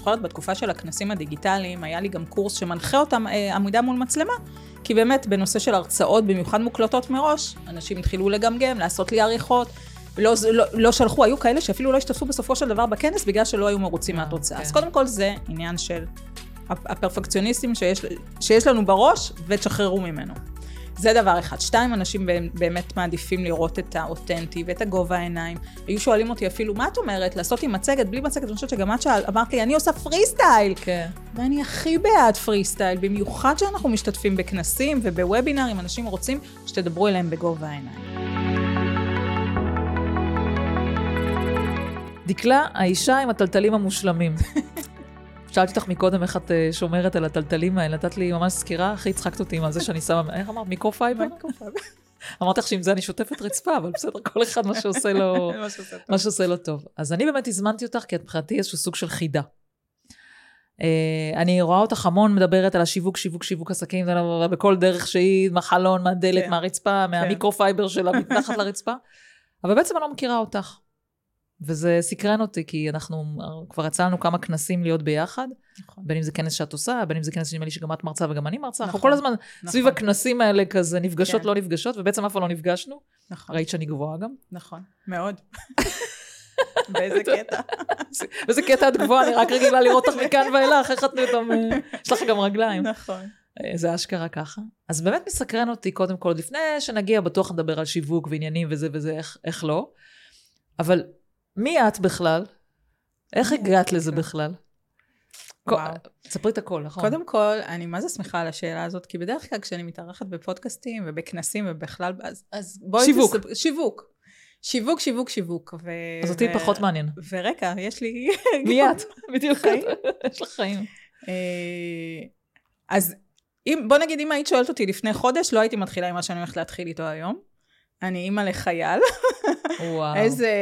זוכרת בתקופה של הכנסים הדיגיטליים, היה לי גם קורס שמנחה אותם אה, עמידה מול מצלמה, כי באמת בנושא של הרצאות, במיוחד מוקלטות מראש, אנשים התחילו לגמגם, לעשות לי עריכות. לא, לא, לא שלחו, היו כאלה שאפילו לא השתתפו בסופו של דבר בכנס בגלל שלא היו מרוצים אה, מהתוצאה. כן. אז קודם כל זה עניין של הפרפקציוניסטים שיש, שיש לנו בראש, ותשחררו ממנו. זה דבר אחד. שתיים, אנשים באמת מעדיפים לראות את האותנטי ואת הגובה העיניים. היו שואלים אותי אפילו, מה את אומרת? לעשות עם מצגת, בלי מצגת? אני חושבת שגם את שאל, אמרת לי, אני עושה פרי סטייל. כן. ואני הכי בעד פרי סטייל, במיוחד שאנחנו משתתפים בכנסים ובוובינארים, אנשים רוצים שתדברו אליהם בגובה העיניים. דקלה, האישה עם התלתלים המושלמים. שאלתי אותך מקודם איך את אה, שומרת על התלתלים האלה, נתת לי ממש סקירה, הכי הצחקת אותי עם זה שאני שמה, איך אמרת? microfiber? אמרתי לך שעם זה אני שוטפת רצפה, אבל בסדר, כל אחד מה שעושה לו, מה שעושה לו טוב. אז אני באמת הזמנתי אותך, כי את מבחינתי איזשהו סוג של חידה. אה, אני רואה אותך המון מדברת על השיווק, שיווק, שיווק עסקים, זה לא- בכל דרך שהיא, מהחלון, מהדלת, כן. מהרצפה, מהמיקרופייבר שלה, מתחת לרצפה, אבל בעצם אני לא מכירה אותך. וזה סקרן אותי, כי אנחנו, כבר יצא לנו כמה כנסים להיות ביחד, נכון. בין אם זה כנס שאת עושה, בין אם זה כנס שנדמה לי שגם את מרצה וגם אני מרצה, אנחנו נכון, כל הזמן סביב נכון, הכנסים האלה כזה נפגשות, כן. לא נפגשות, ובעצם אף פעם לא נפגשנו. נכון, ראית שאני גבוהה גם. נכון, מאוד. באיזה קטע. איזה קטע את גבוהה, אני רק רגילה לראות אותך מכאן ואילך, איך את אה, יש לך גם רגליים. נכון. אה, זה אשכרה ככה. אז באמת מסקרן אותי, קודם כל, לפני שנגיע, בטוח נדבר על שיווק ועניינים וזה וזה, איך, איך לא. אבל מי את בכלל? איך הגעת לזה בכלל? ספרי את הכל, נכון? קודם כל, אני מה זה שמחה על השאלה הזאת, כי בדרך כלל כשאני מתארחת בפודקאסטים ובכנסים ובכלל, אז, אז בואי... שיווק. תספ... שיווק. שיווק, שיווק, שיווק. ו... אז אותי ו... פחות מעניין. ורקע, יש לי... מי את? בדיוק. חיים. יש לך חיים. אה, אז אם, בוא נגיד, אם היית שואלת אותי לפני חודש, לא הייתי מתחילה עם מה שאני הולכת להתחיל איתו היום. אני אימא לחייל. וואו. איזה,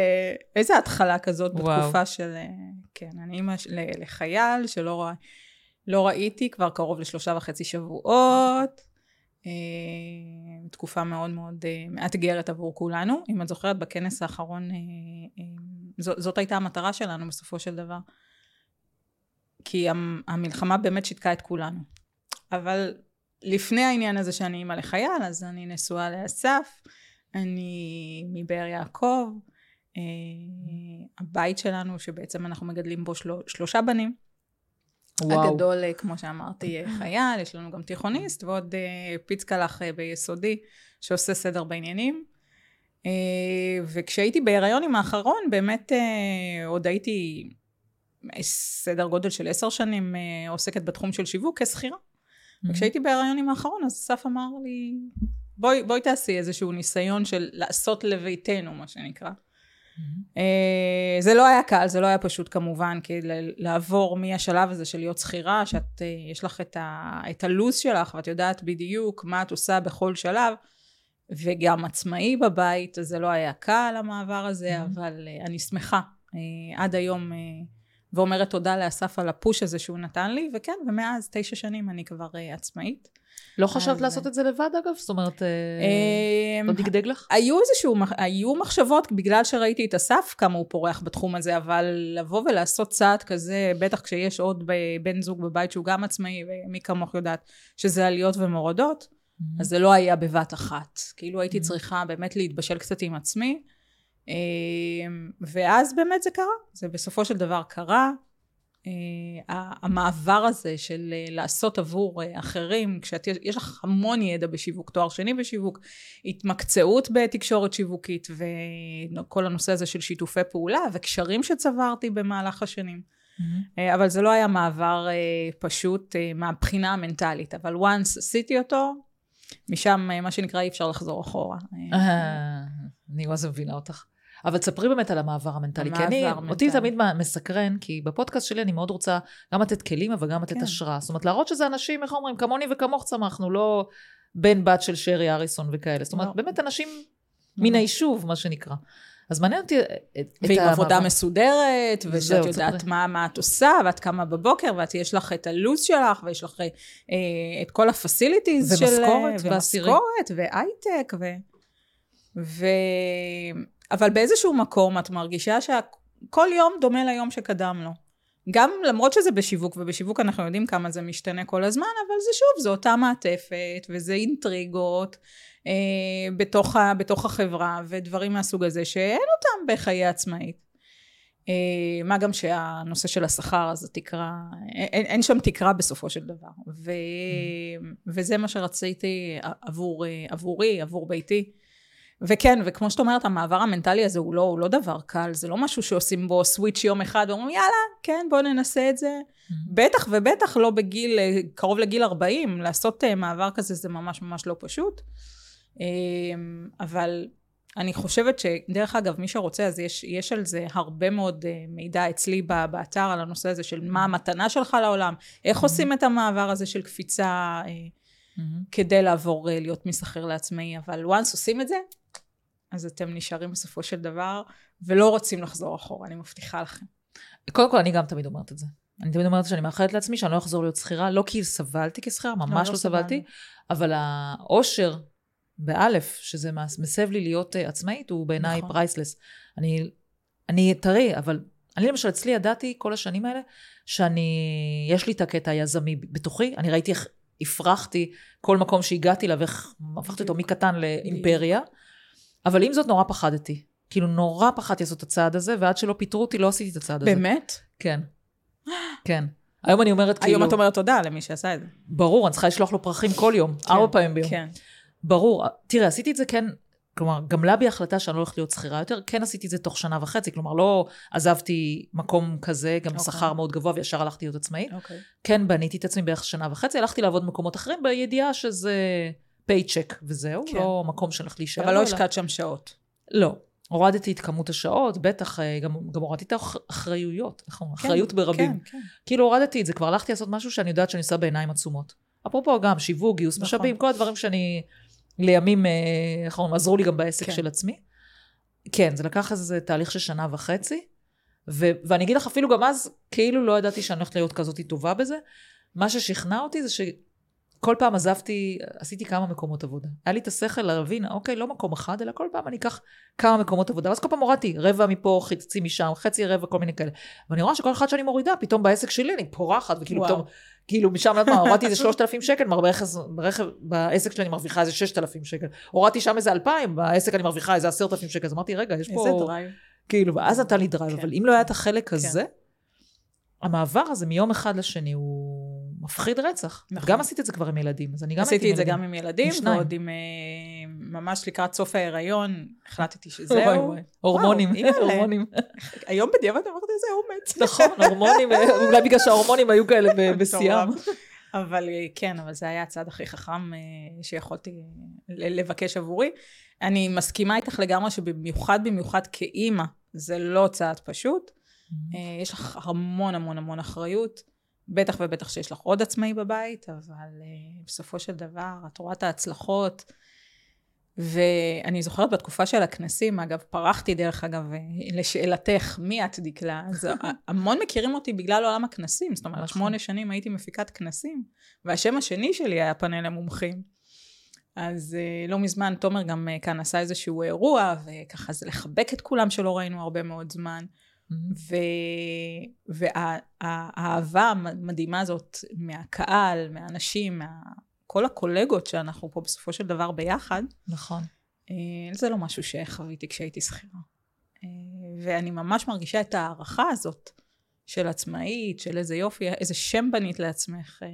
איזה התחלה כזאת וואו. בתקופה של... אה, כן, אני אימא לחייל שלא רא, לא ראיתי כבר קרוב לשלושה וחצי שבועות. אה, תקופה מאוד מאוד אה, מאתגרת עבור כולנו. אם את זוכרת, בכנס האחרון, זאת, הייתה המטרה שלנו בסופו של דבר. כי המ- המלחמה באמת שיתקה את כולנו. אבל לפני העניין הזה שאני אימא לחייל, אז אני נשואה לאסף, אני מבאר יעקב, אה, הבית שלנו, שבעצם אנחנו מגדלים בו של... שלושה בנים. וואו. הגדול, אה, כמו שאמרתי, אה, חייל, יש לנו גם תיכוניסט, ועוד פיצקלח ביסודי, שעושה סדר בעניינים. וכשהייתי בהיריון עם האחרון, באמת עוד הייתי סדר גודל של עשר שנים עוסקת בתחום של שיווק כשכירה. Mm-hmm. וכשהייתי בהיריון עם האחרון, אז אסף אמר לי, בואי, בואי תעשי איזשהו ניסיון של לעשות לביתנו, מה שנקרא. אה, זה לא היה קל, זה לא היה פשוט כמובן, כי לעבור מהשלב הזה של להיות שכירה, שאת, אה, יש לך את, ה, את הלו"ז שלך, ואת יודעת בדיוק מה את עושה בכל שלב, וגם עצמאי בבית, אז זה לא היה קל המעבר הזה, Mhm. אבל אה, אני שמחה עד היום, ואומרת תודה לאסף על הפוש הזה שהוא נתן לי, וכן, ומאז תשע שנים אני כבר עצמאית. לא חשבת אז- לעשות את זה לבד, אגב? זאת אומרת, אה, אה, לא דגדג לך? היו איזשהו, היו מחשבות, בגלל שראיתי את אסף כמה הוא פורח בתחום הזה, אבל לבוא ולעשות צעד כזה, בטח כשיש עוד בן זוג בבית שהוא גם עצמאי, ומי כמוך יודעת שזה עליות ומורדות, אז זה לא היה בבת אחת. כאילו הייתי Mhm. צריכה באמת להתבשל קצת עם עצמי, אה, ואז באמת זה קרה. זה בסופו של דבר קרה. אה, המעבר הזה של אה, לעשות עבור אה, אחרים, כשיש לך המון ידע בשיווק, תואר שני בשיווק, התמקצעות בתקשורת שיווקית וכל הנושא הזה של שיתופי פעולה וקשרים שצברתי במהלך השנים. Mhm. אה, אבל זה לא היה מעבר אה, פשוט אה, מהבחינה המנטלית, אבל once עשיתי אותו, משם אה, מה שנקרא אי אפשר לחזור אחורה. אני זה מבינה אותך. אבל תספרי באמת על המעבר המנטלי, כי אני, המעבר אותי. תמיד מסקרן, כי בפודקאסט שלי אני מאוד רוצה גם לתת כלים, אבל גם לתת כן. השראה. זאת אומרת, להראות שזה אנשים, איך אומרים, כמוני וכמוך צמחנו, לא בן בת של שרי אריסון וכאלה. זאת אומרת, לא. באמת אנשים מן היישוב, מה שנקרא. אז מעניין אותי את את ועם עבודה המעבר. מסודרת, ושאת יודעת מה, מה את עושה, ואת קמה בבוקר, ואת יש לך את הלו"ז שלך, ויש לך אה, את כל הפסיליטיז של... ומשכורת אה. ומשכורת, והייטק, ו... ו... אבל באיזשהו מקום את מרגישה שכל יום דומה ליום שקדם לו. גם למרות שזה בשיווק, ובשיווק אנחנו יודעים כמה זה משתנה כל הזמן, אבל זה שוב, זו אותה מעטפת, וזה אינטריגות אה, בתוך, ה, בתוך החברה, ודברים מהסוג הזה, שאין אותם בחיי עצמאית. אה, מה גם שהנושא של השכר, אז התקרה, אין, אין שם תקרה בסופו של דבר. ו, וזה מה שרציתי עבור, עבורי, עבור ביתי. וכן, וכמו שאת אומרת, המעבר המנטלי הזה הוא לא, הוא לא דבר קל, זה לא משהו שעושים בו סוויץ' יום אחד, ואומרים יאללה, כן, בואו ננסה את זה. Mm-hmm. בטח ובטח לא בגיל, קרוב לגיל 40, לעשות אה, מעבר כזה זה ממש ממש לא פשוט. אמ, אבל אני חושבת שדרך אגב, מי שרוצה, אז יש, יש על זה הרבה מאוד אה, מידע אצלי באתר על הנושא הזה של מה המתנה שלך לעולם, איך mm-hmm. עושים את המעבר הזה של קפיצה אה, mm-hmm. כדי לעבור להיות מסחרר לעצמאי, אבל once עושים את זה, אז אתם נשארים בסופו של דבר, ולא רוצים לחזור אחורה, אני מבטיחה לכם. קודם כל, אני גם תמיד אומרת את זה. אני תמיד אומרת שאני מאחלת לעצמי שאני לא אחזור להיות שכירה, לא כי סבלתי כשכירה, ממש לא, לא, לא סבלתי, אבל האושר, באלף, שזה מסב לי להיות uh, עצמאית, הוא בעיניי נכון. פרייסלס. אני, אני טרי, אבל אני למשל אצלי ידעתי כל השנים האלה, שאני, יש לי את הקטע היזמי בתוכי, אני ראיתי איך הפרחתי כל מקום שהגעתי אליו, איך הפכתי אותו מקטן לאימפריה. אבל עם זאת נורא פחדתי. כאילו נורא פחדתי לעשות את הצעד הזה, ועד שלא פיטרו אותי לא עשיתי את הצעד הזה. באמת? כן. כן. היום אני אומרת כאילו... היום את אומרת תודה למי שעשה את זה. ברור, אני צריכה לשלוח לו פרחים כל יום, כן, ארבע פעמים ביום. כן. ברור. תראה, עשיתי את זה כן, כלומר, גמלה בי החלטה שאני לא הולכת להיות שכירה יותר, כן עשיתי את זה תוך שנה וחצי, כלומר, לא עזבתי מקום כזה, גם okay. אוקיי. שכר מאוד גבוה, וישר הלכתי להיות עצמאית. Okay. אוקיי. כן בניתי את עצמי בערך שנה וחצי, הלכתי לעבוד במקומות אחרים בידיעה שזה פייצ'ק וזהו, כן. לא מקום שהולך להישאר. אבל לא השקעת שם שעות. לא. הורדתי את כמות השעות, בטח, אה, גם, גם הורדתי את האחריויות, נכון, כן, אחריות ברבים. כן, כן. כאילו הורדתי את זה, כבר הלכתי לעשות משהו שאני יודעת שאני עושה בעיניים עצומות. אפרופו גם שיווק, גיוס נכון. משאבים, כל הדברים שאני לימים, נכון, עזרו לי גם בעסק כן. של עצמי. כן, זה לקח איזה תהליך של שנה וחצי, ו- ואני אגיד לך, אפילו גם אז, כאילו לא ידעתי שאני הולכת להיות כזאת טובה בזה. מה ששכנע אותי זה ש... כל פעם עזבתי, עשיתי כמה מקומות עבודה. היה לי את השכל להבין, אוקיי, לא מקום אחד, אלא כל פעם אני אקח כמה מקומות עבודה. ואז כל פעם הורדתי, רבע מפה, חצי משם, חצי רבע, כל מיני כאלה. ואני רואה שכל אחד שאני מורידה, פתאום בעסק שלי אני פורחת, וכאילו פתאום, כאילו משם, לא יודעת מה, הורדתי איזה 3,000 שקל, ברכב, בעסק שלי אני מרוויחה איזה 6,000 שקל. הורדתי שם איזה 2,000, בעסק אני מרוויחה איזה 10,000 שקל. אז אמרתי, רגע, יש פה... איזה דרייב. כאילו, ואז נתן לי דרייב, כן. אבל אם לא היה את החלק כן. הזה, המעבר הזה מיום אחד לשני הוא מפחיד רצח. נכון. גם עשיתי את זה כבר עם ילדים, אז אני גם עשיתי את זה גם עם ילדים, ועוד עם, אה, ממש לקראת סוף ההיריון, החלטתי שזהו. הורמונים, הורמונים. היום בדיעבד אמרתי איזה אומץ. נכון, הורמונים, אולי בגלל שההורמונים היו כאלה בשיאם. אבל אה, כן, אבל זה היה הצעד הכי חכם אה, שיכולתי לבקש עבורי. אני מסכימה איתך לגמרי שבמיוחד במיוחד כאימא, זה לא צעד פשוט. Mm-hmm. יש לך המון המון המון אחריות. בטח ובטח שיש לך עוד עצמאי בבית, אבל uh, בסופו של דבר את רואה את ההצלחות. ואני זוכרת בתקופה של הכנסים, אגב, פרחתי דרך אגב, אה, לשאלתך, מי את דקלה? אז המון מכירים אותי בגלל עולם הכנסים, זאת אומרת, נכון. שמונה שנים הייתי מפיקת כנסים, והשם השני שלי היה פאנל למומחים. אז uh, לא מזמן תומר גם uh, כאן עשה איזשהו אירוע, וככה זה לחבק את כולם שלא ראינו הרבה מאוד זמן. Mm-hmm. והאהבה המדהימה הזאת מהקהל, מהאנשים, מכל הקולגות שאנחנו פה בסופו של דבר ביחד. נכון. אה, זה לא משהו שחוויתי כשהייתי שכירה. אה, ואני ממש מרגישה את ההערכה הזאת של עצמאית, של איזה יופי, איזה שם בנית לעצמך. אה,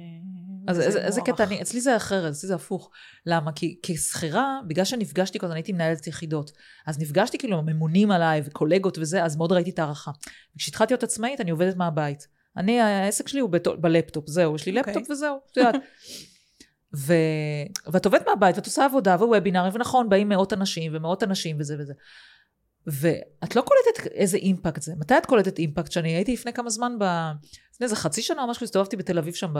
אז איזה, קטע, אני, אצלי זה אחרת, אצלי זה הפוך. למה? כי כשכירה, בגלל שנפגשתי כל הזמן, הייתי מנהלת יחידות, אז נפגשתי כאילו ממונים עליי וקולגות וזה, אז מאוד ראיתי את ההערכה. וכשהתחלתי להיות עצמאית, אני עובדת מהבית. אני, העסק שלי הוא ב- בלפטופ, זהו, יש לי לפטופ. אוקיי. וזהו, את יודעת. ו... ואת עובדת מהבית ואת עושה עבודה ווובינארים, ונכון, באים מאות אנשים ומאות אנשים וזה וזה. ואת לא קולטת איזה אימפקט זה. מתי את קולטת אימפקט? שאני הייתי לפני כמה זמן, ב... לפני איזה חצי שנה או משהו, הסתובבתי בתל אביב שם ב...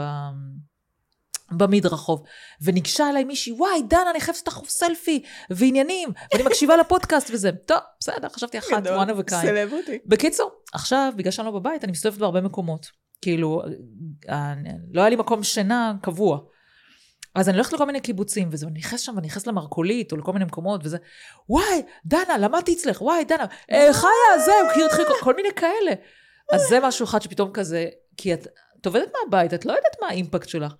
במדרחוב, וניגשה אליי מישהי, וואי, דנה, אני חייבת לך סלפי, ועניינים, ואני מקשיבה לפודקאסט וזה. טוב, בסדר, חשבתי אחת, kind. סלבריטי. בקיצור, עכשיו, בגלל שאני לא בבית, אני מסתובבת בהרבה מקומות. כאילו, אה, לא היה לי מקום שינה קבוע. אז אני הולכת לכל מיני קיבוצים, וזה, נכנסת שם, ואני נכנסת למרכולית, או לכל מיני מקומות, וזה, וואי, דנה, למדתי אצלך, וואי, דנה, אה, חיה, זהו, קיר דחיקות, כל מיני כאלה. אז זה משהו אחד שפתאום כזה, כי את, את עובדת מהבית, את לא יודעת מה האימפקט שלך.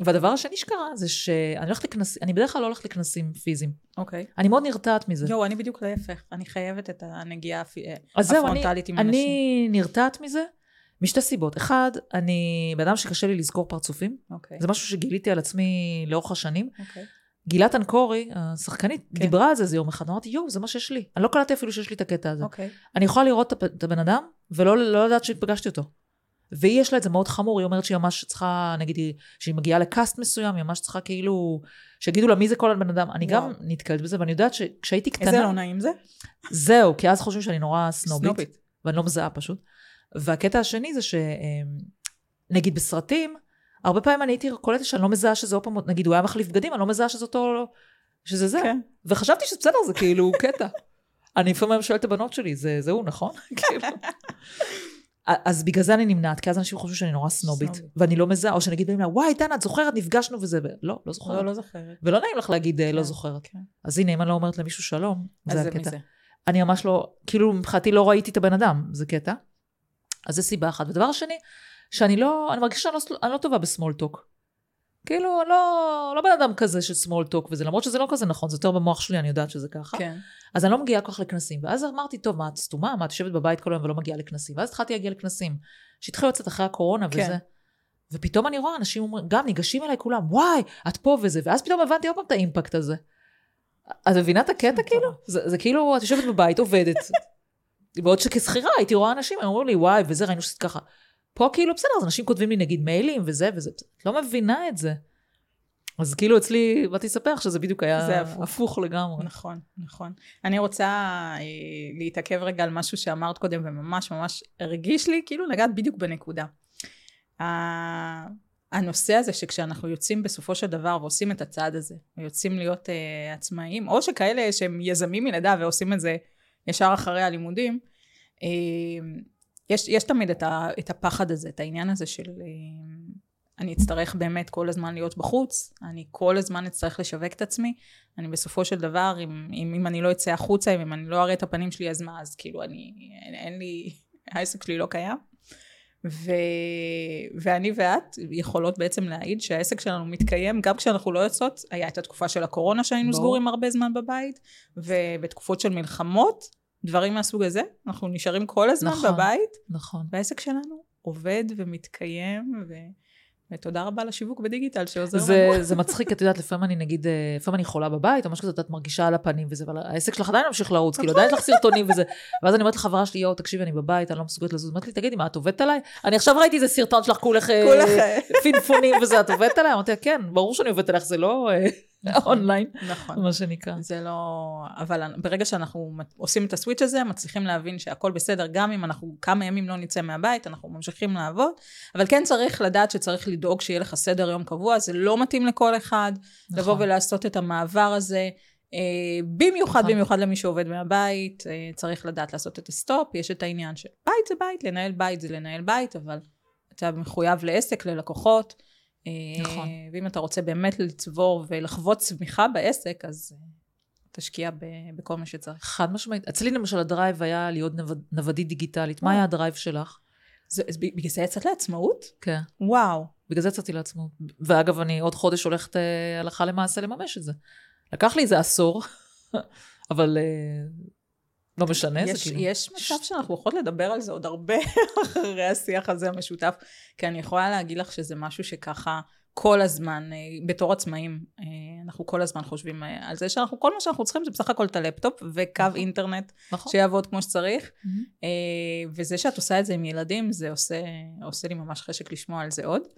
והדבר השני שקרה זה שאני הולכת לכנסים, אני בדרך כלל לא הולכת לכנסים פיזיים. אוקיי. אני מאוד נרתעת מזה. יואו, אני בדיוק להפך. אני חייבת את הנגיעה אז זהו, אני, הפרונטלית עם אנשים. אני נרתעת מזה משתי סיבות. אחד, אני בן אדם שקשה לי לזכור פרצופים. אוקיי. זה משהו שגיליתי על עצמי לאורך השנים. אוקיי. גילת אנקורי, השחקנית, כן. דיברה על זה איזה יום אחד, אמרתי, יואו, זה מה שיש לי. אני לא קלטתי אפילו שיש לי את הקטע הזה. אוקיי. אני יכולה לראות את הבן אדם, ולא לא לדעת שפגשתי אותו. והיא יש לה את זה מאוד חמור, היא אומרת שהיא ממש צריכה, נגיד, היא- שהיא מגיעה לקאסט מסוים, היא ממש צריכה כאילו, שיגידו לה מי זה כל הבן אדם. אני גם וואו. נתקלת בזה, ואני יודעת שכשהייתי קטנה... איזה לא נעים זה? זהו, כי אז חושבים שאני נורא סנובית, סנובית. ואני לא מזהה פשוט. והקטע השני זה שנגיד בסרטים, הרבה פעמים אני הייתי קולטת שאני לא מזהה שזה עוד פעם, נגיד הוא היה מחליף בגדים, אני לא מזהה שזה אותו, שזה זה. כן. וחשבתי שבסדר, זה כאילו קטע. אני לפעמים שואלת את הבנות שלי, זה, זה הוא, נכון? כאילו. אז בגלל זה אני נמנעת, כי אז אנשים חושבים שאני נורא סנובית, סנובית. ואני לא מזהה, או שנגיד באים לה, וואי, דנה, את זוכרת, נפגשנו וזה, ו- לא, לא זוכרת. לא, לא זוכרת. ולא נעים לך להגיד, אה, לא כן, זוכרת. כן. אז הנה, אם אני לא אומרת למישהו שלום, זה זה הקטע. מזה. אני ממש לא, כאילו מבחינתי לא ראיתי את הבן אדם, זה קטע. אז זה סיבה אחת. ודבר שני, שאני לא, אני מרגישה שאני לא, אני לא טובה בסמול טוק. כאילו, לא, לא בן אדם כזה של סמול טוק וזה, למרות שזה לא כזה נכון, זה יותר במוח שלי, אני יודעת שזה ככה. כן. אז אני לא מגיעה כל כך לכנסים. ואז אמרתי, טוב, מה, את סתומה? מה, את יושבת בבית כל היום ולא מגיעה לכנסים? ואז התחלתי להגיע לכנסים, שהתחילו לצאת אחרי הקורונה כן. וזה. ופתאום אני רואה אנשים אומרים, גם ניגשים אליי כולם, וואי, את פה וזה, ואז פתאום הבנתי עוד פעם את האימפקט הזה. את מבינה את הקטע כאילו? זה, זה כאילו, את יושבת בבית, עובדת. בעוד שכשכירה הייתי רואה אנשים, הם אומרים לי, וואי, וזה, ראינו שעשית ככה. פה כאילו, בסדר, אז אנשים כותבים לי נגיד מיילים וזה וזה, את לא מבינה את זה. אז כאילו אצלי, באתי לספר לך שזה בדיוק היה זה הפוך. הפוך לגמרי. נכון, נכון. אני רוצה אה, להתעכב רגע על משהו שאמרת קודם, וממש ממש הרגיש לי, כאילו נגעת בדיוק בנקודה. הנושא הזה שכשאנחנו יוצאים בסופו של דבר ועושים את הצעד הזה, ויוצאים להיות uh, עצמאיים, או שכאלה שהם יזמים מלידה ועושים את זה ישר אחרי הלימודים, uh, יש, יש תמיד את, ה, את הפחד הזה, את העניין הזה של uh, אני אצטרך באמת כל הזמן להיות בחוץ, אני כל הזמן אצטרך לשווק את עצמי, אני בסופו של דבר, אם, אם, אם אני לא אצא החוצה, אם אני לא אראה את הפנים שלי, אז מה, אז כאילו אני, אין, אין לי, העסק שלי לא קיים. ו... ואני ואת יכולות בעצם להעיד שהעסק שלנו מתקיים גם כשאנחנו לא יוצאות, היה את התקופה של הקורונה שהיינו. סגורים הרבה זמן בבית, ובתקופות של מלחמות, דברים מהסוג הזה, אנחנו נשארים כל הזמן נכון. בבית, נכון. והעסק שלנו עובד ומתקיים, ו... ותודה רבה לשיווק בדיגיטל שעוזר זה, לנו. זה מצחיק, את יודעת, לפעמים אני נגיד, אה, לפעמים אני חולה בבית, או משהו כזה, את מרגישה על הפנים וזה, אבל העסק שלך עדיין ממשיך לרוץ, כאילו עדיין יש לך סרטונים וזה. ואז אני אומרת לחברה שלי, יואו, תקשיבי, אני בבית, אני לא מסוגלת לזוז. אמרתי לי, תגידי, מה, את עובדת עליי? אני עכשיו ראיתי איזה סרטון שלך, כולך אה, אה. פינפונים וזה, את עובדת עליי? אמרתי לה, כן, ברור שאני עובדת עליך, זה לא אונליין, נכון. מה שנקרא. זה לא... אבל ברגע שאנחנו עושים את הסוויץ' הזה, מצליחים להבין שהכל בסדר, גם אם אנחנו כמה ימים לא נצא מהבית, אנחנו ממשיכים לעבוד, אבל כן צריך לדעת שצריך לדאוג שיהיה לך סדר יום קבוע, זה לא מתאים לכל אחד, לבוא נכון. ולעשות את המעבר הזה. אה, במיוחד, נכון. במיוחד למי שעובד מהבית, אה, צריך לדעת לעשות את הסטופ, יש את העניין של בית זה בית, לנהל בית זה לנהל בית, אבל אתה מחויב לעסק, ללקוחות. אה, נכון. ואם אתה רוצה באמת לצבור ולחוות צמיחה בעסק, אז אה, תשקיע ב- בכל מה שצריך. חד משמעית. אצלי למשל הדרייב היה להיות נווד- נוודית דיגיטלית. מה. היה הדרייב שלך? זה, אז בגלל זה יצאת לעצמאות? כן. וואו. בגלל זה יצאתי לעצמאות. ואגב, אני עוד חודש הולכת אה, הלכה למעשה לממש את זה. לקח לי איזה עשור, אבל אה, לא משנה, זה יש, כאילו... יש מצב שאנחנו יכולות לדבר על זה עוד הרבה אחרי השיח הזה המשותף, כי אני יכולה להגיד לך שזה משהו שככה כל הזמן, אה, בתור עצמאים, אה, אנחנו כל הזמן חושבים אה, על זה שאנחנו, כל מה שאנחנו צריכים זה בסך הכל את הלפטופ וקו נכון. אינטרנט נכון. שיעבוד כמו שצריך. אה, וזה שאת עושה את זה עם ילדים, זה עושה, עושה לי ממש חשק לשמוע על זה עוד.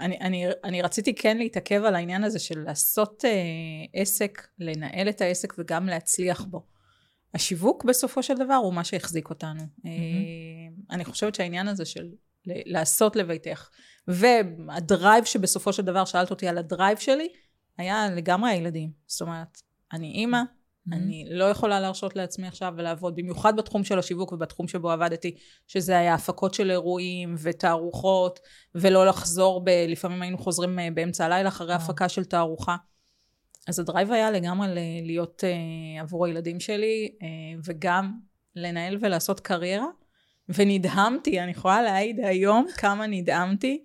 אני, אני, אני רציתי כן להתעכב על העניין הזה של לעשות עסק, לנהל את העסק וגם להצליח בו. השיווק בסופו של דבר הוא מה שהחזיק אותנו. אה, אני חושבת שהעניין הזה של לעשות לביתך, והדרייב שבסופו של דבר, שאלת אותי על הדרייב שלי, היה לגמרי הילדים. זאת אומרת, אני אימא, אני לא יכולה להרשות לעצמי עכשיו ולעבוד, במיוחד בתחום של השיווק ובתחום שבו עבדתי, שזה היה הפקות של אירועים ותערוכות, ולא לחזור, ב... לפעמים היינו חוזרים אה, באמצע הלילה אחרי וואו. הפקה של תערוכה. אז הדרייב היה לגמרי להיות uh, עבור הילדים שלי, uh, וגם לנהל ולעשות קריירה, ונדהמתי, אני יכולה להעיד היום כמה נדהמתי,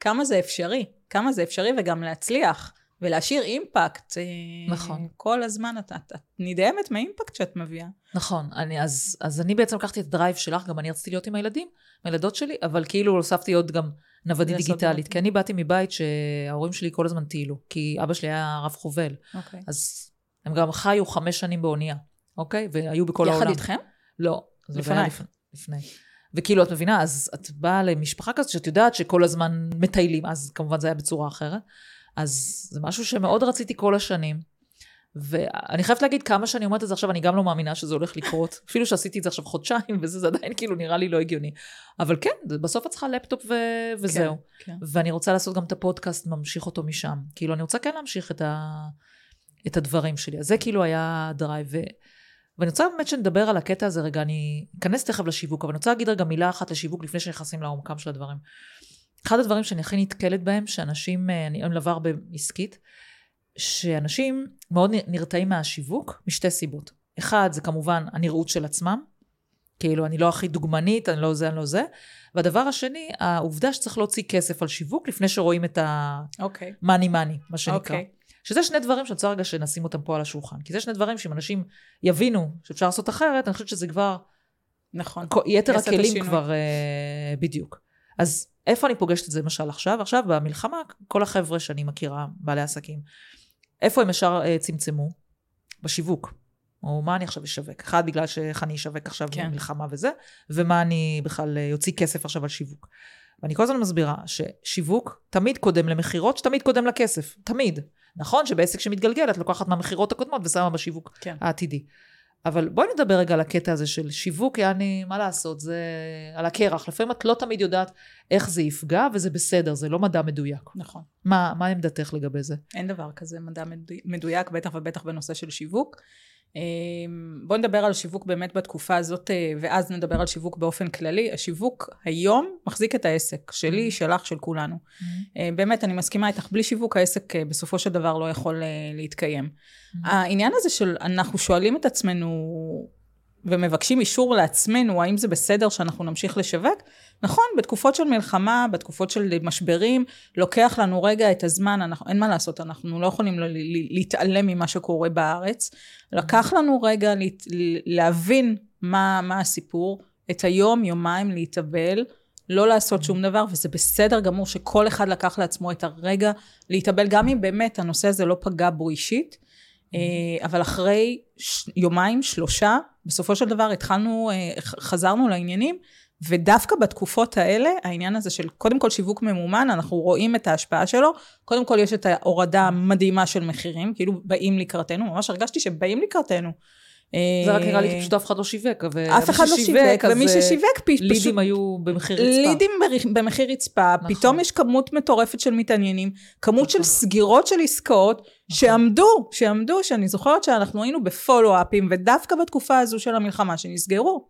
כמה זה אפשרי, כמה זה אפשרי וגם להצליח. ולהשאיר אימפקט. אה, נכון. כל הזמן את, את, את נדהמת מהאימפקט שאת מביאה. נכון. אני, אז, אז אני בעצם לקחתי את הדרייב שלך, גם אני רציתי להיות עם הילדים, עם הילדות שלי, אבל כאילו הוספתי עוד גם נוודית דיגיטלית. כי אני באתי מבית שההורים שלי כל הזמן טיילו, כי אבא שלי היה רב חובל. אוקיי. אז הם גם חיו חמש שנים באונייה, אוקיי? והיו בכל יחד העולם. יחד איתכם? לא. לפני. לפני. לפני. וכאילו, את מבינה, אז את באה למשפחה כזאת שאת יודעת שכל הזמן מטיילים, אז כמובן זה היה בצורה אחרת. אז זה משהו שמאוד רציתי כל השנים. ואני חייבת להגיד, כמה שאני אומרת את זה עכשיו, אני גם לא מאמינה שזה הולך לקרות. אפילו שעשיתי את זה עכשיו חודשיים, וזה זה עדיין כאילו נראה לי לא הגיוני. אבל כן, בסוף את צריכה לפטופ ו... וזהו. כן, כן. ואני רוצה לעשות גם את הפודקאסט, ממשיך אותו משם. כאילו, אני רוצה כן להמשיך את, ה... את הדברים שלי. אז זה כאילו היה הדרייב. ו... ואני רוצה באמת שנדבר על הקטע הזה רגע, אני אכנס תכף לשיווק, אבל אני רוצה להגיד רגע מילה אחת לשיווק לפני שנכנסים לעומקם של הדברים. אחד הדברים שאני הכי נתקלת בהם, שאנשים, אה, אני מלווה הרבה עסקית, שאנשים מאוד נרתעים מהשיווק משתי סיבות. אחד, זה כמובן הנראות של עצמם, כאילו, אני לא הכי דוגמנית, אני לא זה, אני לא זה. והדבר השני, העובדה שצריך להוציא כסף על שיווק לפני שרואים את ה-money אוקיי. money, מה שנקרא. Okay. אוקיי. שזה שני דברים שאני רוצה רגע שנשים אותם פה על השולחן. כי זה שני דברים שאם אנשים יבינו שאפשר לעשות אחרת, אני חושבת שזה כבר... נכון. יתר הכלים כבר... Uh, בדיוק. אז איפה אני פוגשת את זה למשל עכשיו? עכשיו במלחמה, כל החבר'ה שאני מכירה, בעלי עסקים, איפה הם ישר uh, צמצמו? בשיווק. או מה אני עכשיו אשווק? אחד, בגלל שאיך אני אשווק עכשיו כן. במלחמה וזה, ומה אני בכלל יוציא כסף עכשיו על שיווק. ואני כל הזמן מסבירה ששיווק תמיד קודם למכירות, שתמיד קודם לכסף. תמיד. נכון שבעסק שמתגלגל את לוקחת מהמכירות הקודמות ושמה בשיווק כן. העתידי. אבל בואי נדבר רגע על הקטע הזה של שיווק, יעני, מה לעשות, זה על הקרח. לפעמים את לא תמיד יודעת איך זה יפגע, וזה בסדר, זה לא מדע מדויק. נכון. מה, מה עמדתך לגבי זה? אין דבר כזה מדע מדויק, בטח ובטח בנושא של שיווק. אמ, בואו נדבר על שיווק באמת בתקופה הזאת, אה, ואז נדבר על שיווק באופן כללי. השיווק היום מחזיק את העסק, שלי, mm-hmm. שלך, של כולנו. Mm-hmm. באמת, אני מסכימה איתך, בלי שיווק העסק אה, בסופו של דבר לא יכול להתקיים. Mm-hmm. העניין הזה של אנחנו שואלים את עצמנו ומבקשים אישור לעצמנו, האם זה בסדר שאנחנו נמשיך לשווק? נכון, בתקופות של מלחמה, בתקופות של משברים, לוקח לנו רגע את הזמן, אנחנו, אין מה לעשות, אנחנו לא יכולים להתעלם ממה שקורה בארץ. לקח לנו רגע להת, להבין מה, מה הסיפור, את היום, יומיים להתאבל, לא לעשות שום דבר, וזה בסדר גמור שכל אחד לקח לעצמו את הרגע להתאבל, גם אם באמת הנושא הזה לא פגע בו אישית. אה, אבל אחרי יומיים, שלושה, בסופו של דבר התחלנו, אה, חזרנו לעניינים, ודווקא בתקופות האלה, העניין הזה של קודם כל שיווק ממומן, אנחנו רואים את ההשפעה שלו. קודם כל יש את ההורדה המדהימה של מחירים, כאילו באים לקראתנו, ממש הרגשתי שבאים לקראתנו. זה רק נראה לי כי פשוט אף אחד לא שיווק. אף אחד לא שיווק, ומי ששיווק פשוט... לידים היו במחיר רצפה. לידים במחיר רצפה, נכון. פתאום יש כמות מטורפת של מתעניינים, כמות נכון. של סגירות של עסקאות, נכון. שעמדו, שעמדו, שאני זוכרת שאנחנו היינו בפולו-אפים, ודווקא בתקופה הזו של המלחמה, שנסגרו.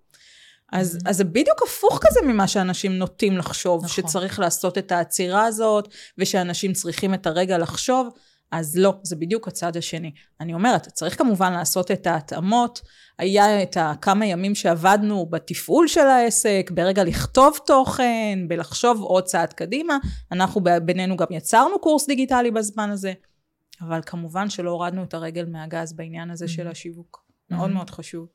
אז, mm-hmm. אז זה בדיוק הפוך כזה ממה שאנשים נוטים לחשוב, נכון. שצריך לעשות את העצירה הזאת, ושאנשים צריכים את הרגע לחשוב. אז לא, זה בדיוק הצד השני. אני אומרת, צריך כמובן לעשות את ההתאמות. היה את הכמה ימים שעבדנו בתפעול של העסק, ברגע לכתוב תוכן, בלחשוב עוד צעד קדימה. אנחנו בינינו גם יצרנו קורס דיגיטלי בזמן הזה, אבל כמובן שלא הורדנו את הרגל מהגז בעניין הזה של mm-hmm. השיווק. מאוד mm-hmm. מאוד חשוב.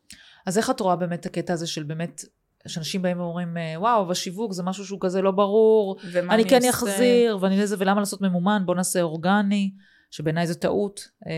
אז איך את רואה באמת את הקטע הזה של באמת שאנשים באים ואומרים, וואו, בשיווק זה משהו שהוא כזה לא ברור, אני כן אחזיר, ואני לזה, ולמה לעשות ממומן, בוא נעשה אורגני. שבעיניי זו טעות. אה,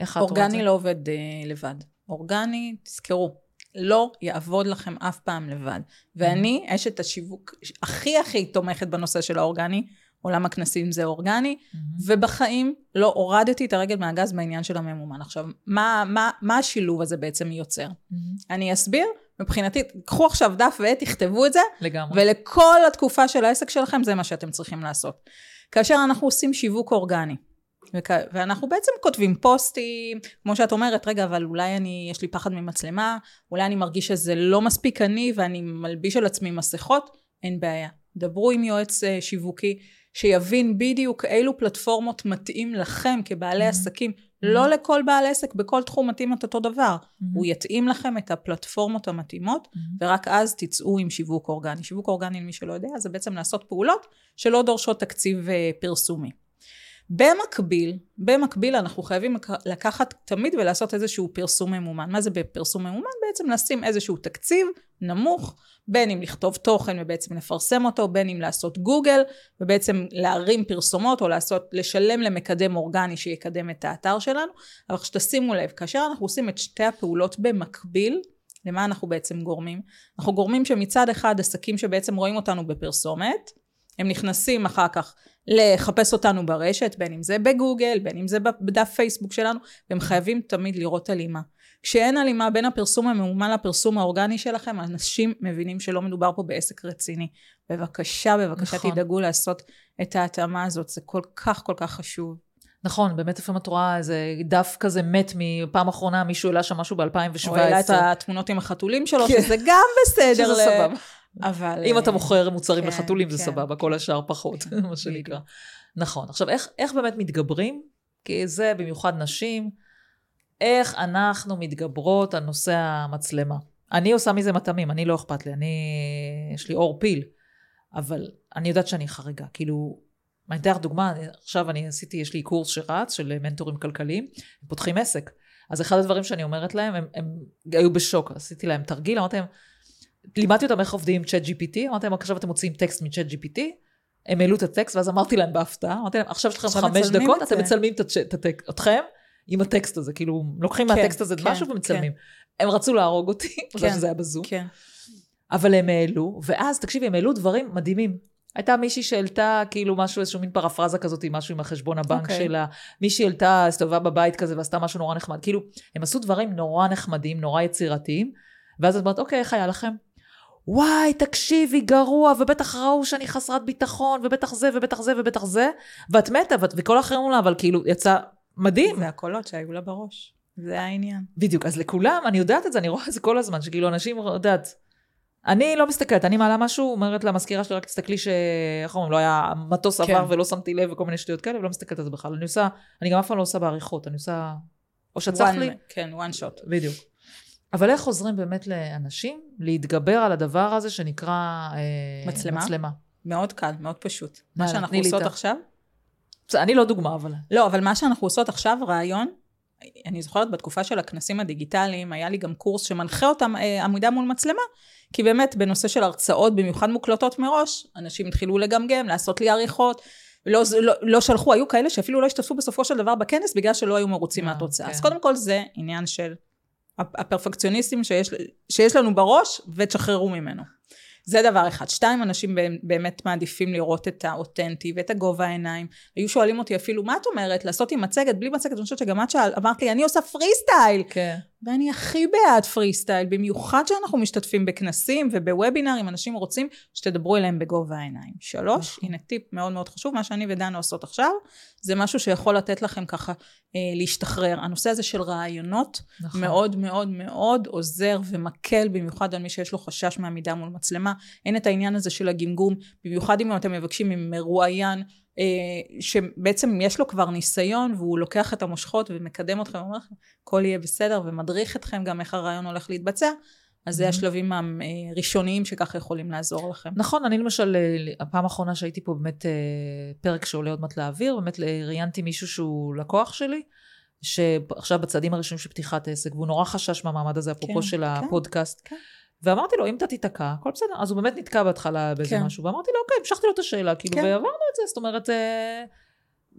איך את רואה את זה? אורגני לא עובד אה, לבד. אורגני, תזכרו, לא יעבוד לכם אף פעם לבד. ואני, mm-hmm. אשת השיווק הכי הכי תומכת בנושא של האורגני, עולם הכנסים זה אורגני, mm-hmm. ובחיים לא הורדתי את הרגל מהגז בעניין של הממומן. עכשיו, מה, מה, מה השילוב הזה בעצם יוצר? Mm-hmm. אני אסביר, מבחינתי, קחו עכשיו דף ועט, תכתבו את זה, לגמרי. ולכל התקופה של העסק שלכם, זה מה שאתם צריכים לעשות. כאשר אנחנו עושים שיווק אורגני, וכ... ואנחנו בעצם כותבים פוסטים, כמו שאת אומרת, רגע, אבל אולי אני, יש לי פחד ממצלמה, אולי אני מרגיש שזה לא מספיק אני ואני מלביש על עצמי מסכות, אין בעיה. דברו עם יועץ uh, שיווקי, שיבין בדיוק אילו פלטפורמות מתאים לכם כבעלי mm-hmm. עסקים, לא לכל בעל עסק בכל תחום מתאים את אותו דבר. Mm-hmm. הוא יתאים לכם את הפלטפורמות המתאימות, Mm-hmm. ורק אז תצאו עם שיווק אורגני. שיווק אורגני, למי שלא יודע, זה בעצם לעשות פעולות שלא דורשות תקציב אה, פרסומי. במקביל, במקביל אנחנו חייבים לק- לקחת תמיד ולעשות איזשהו פרסום ממומן. מה זה בפרסום ממומן? בעצם לשים איזשהו תקציב נמוך, בין אם לכתוב תוכן ובעצם לפרסם אותו, בין אם לעשות גוגל ובעצם להרים פרסומות או לעשות, לשלם למקדם אורגני שיקדם את האתר שלנו. אבל שתשימו לב, כאשר אנחנו עושים את שתי הפעולות במקביל, למה אנחנו בעצם גורמים? אנחנו גורמים שמצד אחד עסקים שבעצם רואים אותנו בפרסומת, הם נכנסים אחר כך לחפש אותנו ברשת, בין אם זה בגוגל, בין אם זה בדף פייסבוק שלנו, והם חייבים תמיד לראות הלימה. כשאין הלימה בין הפרסום הממומן לפרסום האורגני שלכם, אנשים מבינים שלא מדובר פה בעסק רציני. בבקשה, בבקשה נכון. תדאגו לעשות את ההתאמה הזאת, זה כל כך כל כך חשוב. נכון, באמת לפעמים את רואה איזה דף כזה מת מפעם אחרונה, מישהו העלה שם משהו ב-2017. הוא העלה את התמונות עם החתולים שלו, כן. שזה גם בסדר. שזה סבבה. אבל... אם אתה אה, מוכר מוצרים כן, לחתולים זה כן. סבבה, כל השאר פחות, כן, מה שנקרא. נכון. עכשיו, איך, איך באמת מתגברים? כי זה במיוחד נשים, איך אנחנו מתגברות על נושא המצלמה. אני עושה מזה מטעמים, אני לא אכפת לי, אני, יש לי עור פיל, אבל אני יודעת שאני חריגה. כאילו, אני אתן לך דוגמה, עכשיו אני עשיתי, יש לי קורס שרץ של מנטורים כלכליים, הם פותחים עסק. אז אחד הדברים שאני אומרת להם, הם, הם היו בשוק, עשיתי להם תרגיל, אמרתי להם, לימדתי אותם איך עובדים עם צ'אט GPT, אמרתי להם, עכשיו אתם מוציאים טקסט מצ'אט GPT, הם העלו את הטקסט, ואז אמרתי להם בהפתעה, אמרתי להם, עכשיו יש לכם חמש דקות, את אתם זה." מצלמים את הצ'אט- את אתכם עם הטקסט הזה, כאילו, לוקחים כן, מהטקסט הזה כן, משהו ומצלמים. הם רצו להרוג אותי, בגלל כן. שזה היה בזום, כן. אבל הם העלו, ואז, תקשיבי, הם העלו דברים מדהימים. הייתה מישהי שהעלתה כאילו משהו, איזשהו מין פרפרזה כזאת, משהו עם החשבון הבנק אוקיי. שלה. מישהי העלתה, הסתובבה בבית כזה ועשתה משהו נורא נחמד. כאילו, הם עשו דברים נורא נחמדים, נורא יצירתיים, ואז את אומרת, אוקיי, איך היה לכם? וואי, תקשיבי, גרוע, ובטח ראו שאני חסרת ביטחון, ובטח זה, ובטח זה, ובטח זה, ואת מתה, ואת- וכל האחרים אומרים לה, אבל כאילו, יצא מדהים. זה הקולות שהיו לה בראש. זה העניין. בדיוק, אז לכולם, אני יודעת את זה, אני רואה את זה כל הזמן, שכאילו אנשים, יודעת, אני לא מסתכלת, אני מעלה משהו, אומרת למזכירה שלי, רק תסתכלי ש... איך אומרים, לא היה, מטוס כן. עבר ולא שמתי לב וכל מיני שטויות כאלה, ולא מסתכלת על זה בכלל. אני עושה, אני גם אף פעם לא עושה בעריכות, אני עושה... או שצריך לי... כן, one shot. בדיוק. אבל איך עוזרים באמת לאנשים להתגבר על הדבר הזה שנקרא... אה, מצלמה? מצלמה. מאוד קל, מאוד פשוט. מה שאנחנו עושות עכשיו, אני לא דוגמה, אבל... לא, אבל מה שאנחנו עושות עכשיו, רעיון, אני זוכרת בתקופה של הכנסים הדיגיטליים, היה לי גם קורס שמנחה אותם אה, עמידה מול מצלמה, כי באמת בנושא של הרצאות, במיוחד מוקלטות מראש, אנשים התחילו לגמגם, לעשות לי עריכות, לא, לא, לא שלחו, היו כאלה שאפילו לא השתתפו בסופו של דבר בכנס, בגלל שלא היו מרוצים אה, מהתוצאה. כן. אז קודם כל זה עניין של הפרפקציוניסטים שיש, שיש לנו בראש, ותשחררו ממנו. זה דבר אחד. שתיים, אנשים באמת מעדיפים לראות את האותנטי ואת הגובה העיניים. היו שואלים אותי אפילו, מה את אומרת? לעשות עם מצגת, בלי מצגת? אני חושבת שגם את שאל, אמרת לי, אני עושה פרי סטייל. כן. ואני הכי בעד פרי סטייל, במיוחד שאנחנו משתתפים בכנסים ובוובינרים, אנשים רוצים שתדברו אליהם בגובה העיניים. שלוש, נכון. הנה טיפ מאוד מאוד חשוב, מה שאני ודנה עושות עכשיו, זה משהו שיכול לתת לכם ככה אה, להשתחרר. הנושא הזה של רעיונות, נכון. מאוד מאוד מאוד עוזר ומקל, במיוחד על מי שיש לו חשש מעמידה מול מצלמה. אין את העניין הזה של הגמגום, במיוחד אם אתם מבקשים ממרואיין, אה, שבעצם יש לו כבר ניסיון, והוא לוקח את המושכות ומקדם אתכם, ואומר לכם, הכל יהיה בסדר, ומדריך אתכם גם איך הרעיון הולך להתבצע. אז זה Mhm. השלבים הראשוניים שככה יכולים לעזור לכם. נכון, אני למשל, אה, הפעם האחרונה שהייתי פה באמת אה, פרק שעולה עוד מעט לאוויר, באמת אה, ראיינתי מישהו שהוא לקוח שלי, שעכשיו בצעדים הראשונים של פתיחת עסק, והוא נורא חשש מהמעמד הזה, אפרופו כן, של כן, הפודקאסט. כן. ואמרתי לו, אם אתה תיתקע, הכל בסדר. אז הוא באמת נתקע בהתחלה באיזה כן. משהו, ואמרתי לו, אוקיי, המשכתי לו את השאלה, כאילו, כן. ועברנו את זה, זאת אומרת, אה,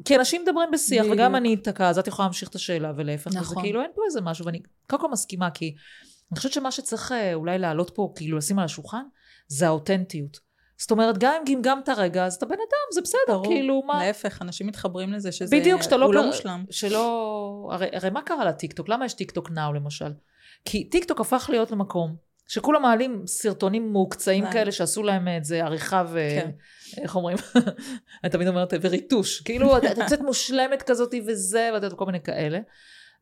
כי אנשים מדברים בשיח, בדיוק. וגם אני אתקע, אז את יכולה להמשיך את השאלה, ולהפך, וזה נכון. כאילו, אין פה איזה משהו, ואני קודם כל מסכימה, כי אני חושבת שמה שצריך אה, אולי להעלות פה, כאילו, לשים על השולחן, זה האותנטיות. זאת אומרת, גם אם גמגמת רגע, אז אתה בן אדם, זה בסדר, ברור. כאילו, מה... להפך, אנשים מתחברים לזה שזה בדיוק, שאתה לא... הוא לא מושלם. שלא... הרי, הרי מה קרה לטיקטוק? למה יש טיקטוק Now למשל? כי טיקטוק הפך להיות למקום שכולם מעלים סרטונים מעוקצעים אה. כאלה שעשו להם את זה עריכה ו... כן. איך אומרים? אני תמיד אומרת, וריטוש. כאילו, את את יוצאת מושלמת כזאת וזה, ואת יודעת, כל מיני כאלה.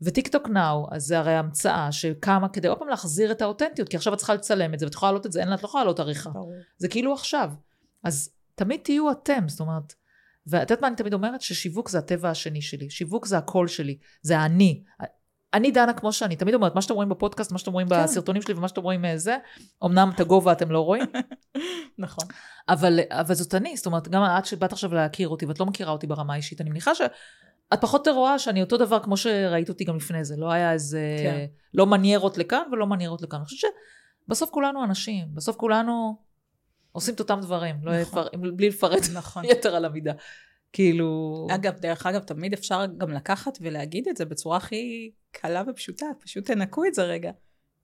וטיקטוק Now, אז זה הרי המצאה שקמה כדי עוד פעם להחזיר את האותנטיות, כי עכשיו את צריכה לצלם את זה, ואת יכולה להעלות את זה, אין לה, את לא יכולה להעלות עריכה. זה כאילו עכשיו. אז תמיד תהיו אתם, זאת אומרת, ואת יודעת מה אני תמיד אומרת? ששיווק זה הטבע השני שלי. שיווק זה הקול שלי. זה האני. אני דנה כמו שאני. תמיד אומרת, מה שאתם רואים בפודקאסט, מה שאתם רואים כן. בסרטונים שלי ומה שאתם רואים זה, אמנם את הגובה אתם לא רואים. נכון. אבל, אבל זאת אני. זאת אומרת, גם את שבאת עכשיו להכיר אותי, ואת לא מכירה אותי ברמה האישית, אני מניחה שאת פחות רואה שאני אותו דבר כמו שראית אותי גם לפני זה. לא היה איזה... כן. לא מניירות לכאן ולא מניירות לכאן. אני חושבת שבסוף כולנו אנשים. בסוף כולנו... עושים את אותם דברים, לא נכון. יפר, בלי לפרט נכון. יתר על המידה. כאילו... אגב, דרך אגב, תמיד אפשר גם לקחת ולהגיד את זה בצורה הכי קלה ופשוטה, פשוט תנקו את זה רגע.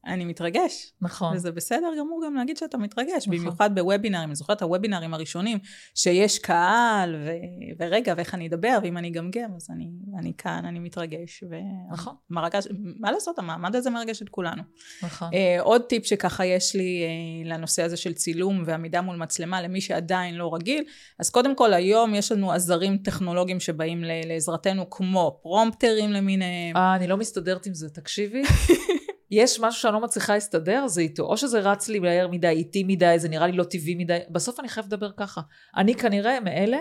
אני מתרגש. נכון. וזה בסדר גמור גם להגיד שאתה מתרגש, נכון. במיוחד בוובינארים. אני זוכרת את הוובינארים הראשונים, שיש קהל, ו... ורגע, ואיך אני אדבר, ואם אני אגמגם, אז אני, אני כאן, אני מתרגש. ו... נכון. מרגש, מה לעשות, המעמד הזה מרגש את כולנו. נכון. Uh, עוד טיפ שככה יש לי uh, לנושא הזה של צילום ועמידה מול מצלמה, למי שעדיין לא רגיל, אז קודם כל, היום יש לנו עזרים טכנולוגיים שבאים לעזרתנו, כמו פרומפטרים למיניהם. אה, אני לא מסתדרת עם זה, תקשיבי. יש משהו שאני לא מצליחה להסתדר, זה איתו. או שזה רץ לי מהר מדי, איטי מדי, זה נראה לי לא טבעי מדי. בסוף אני חייבת לדבר ככה. אני כנראה מאלה,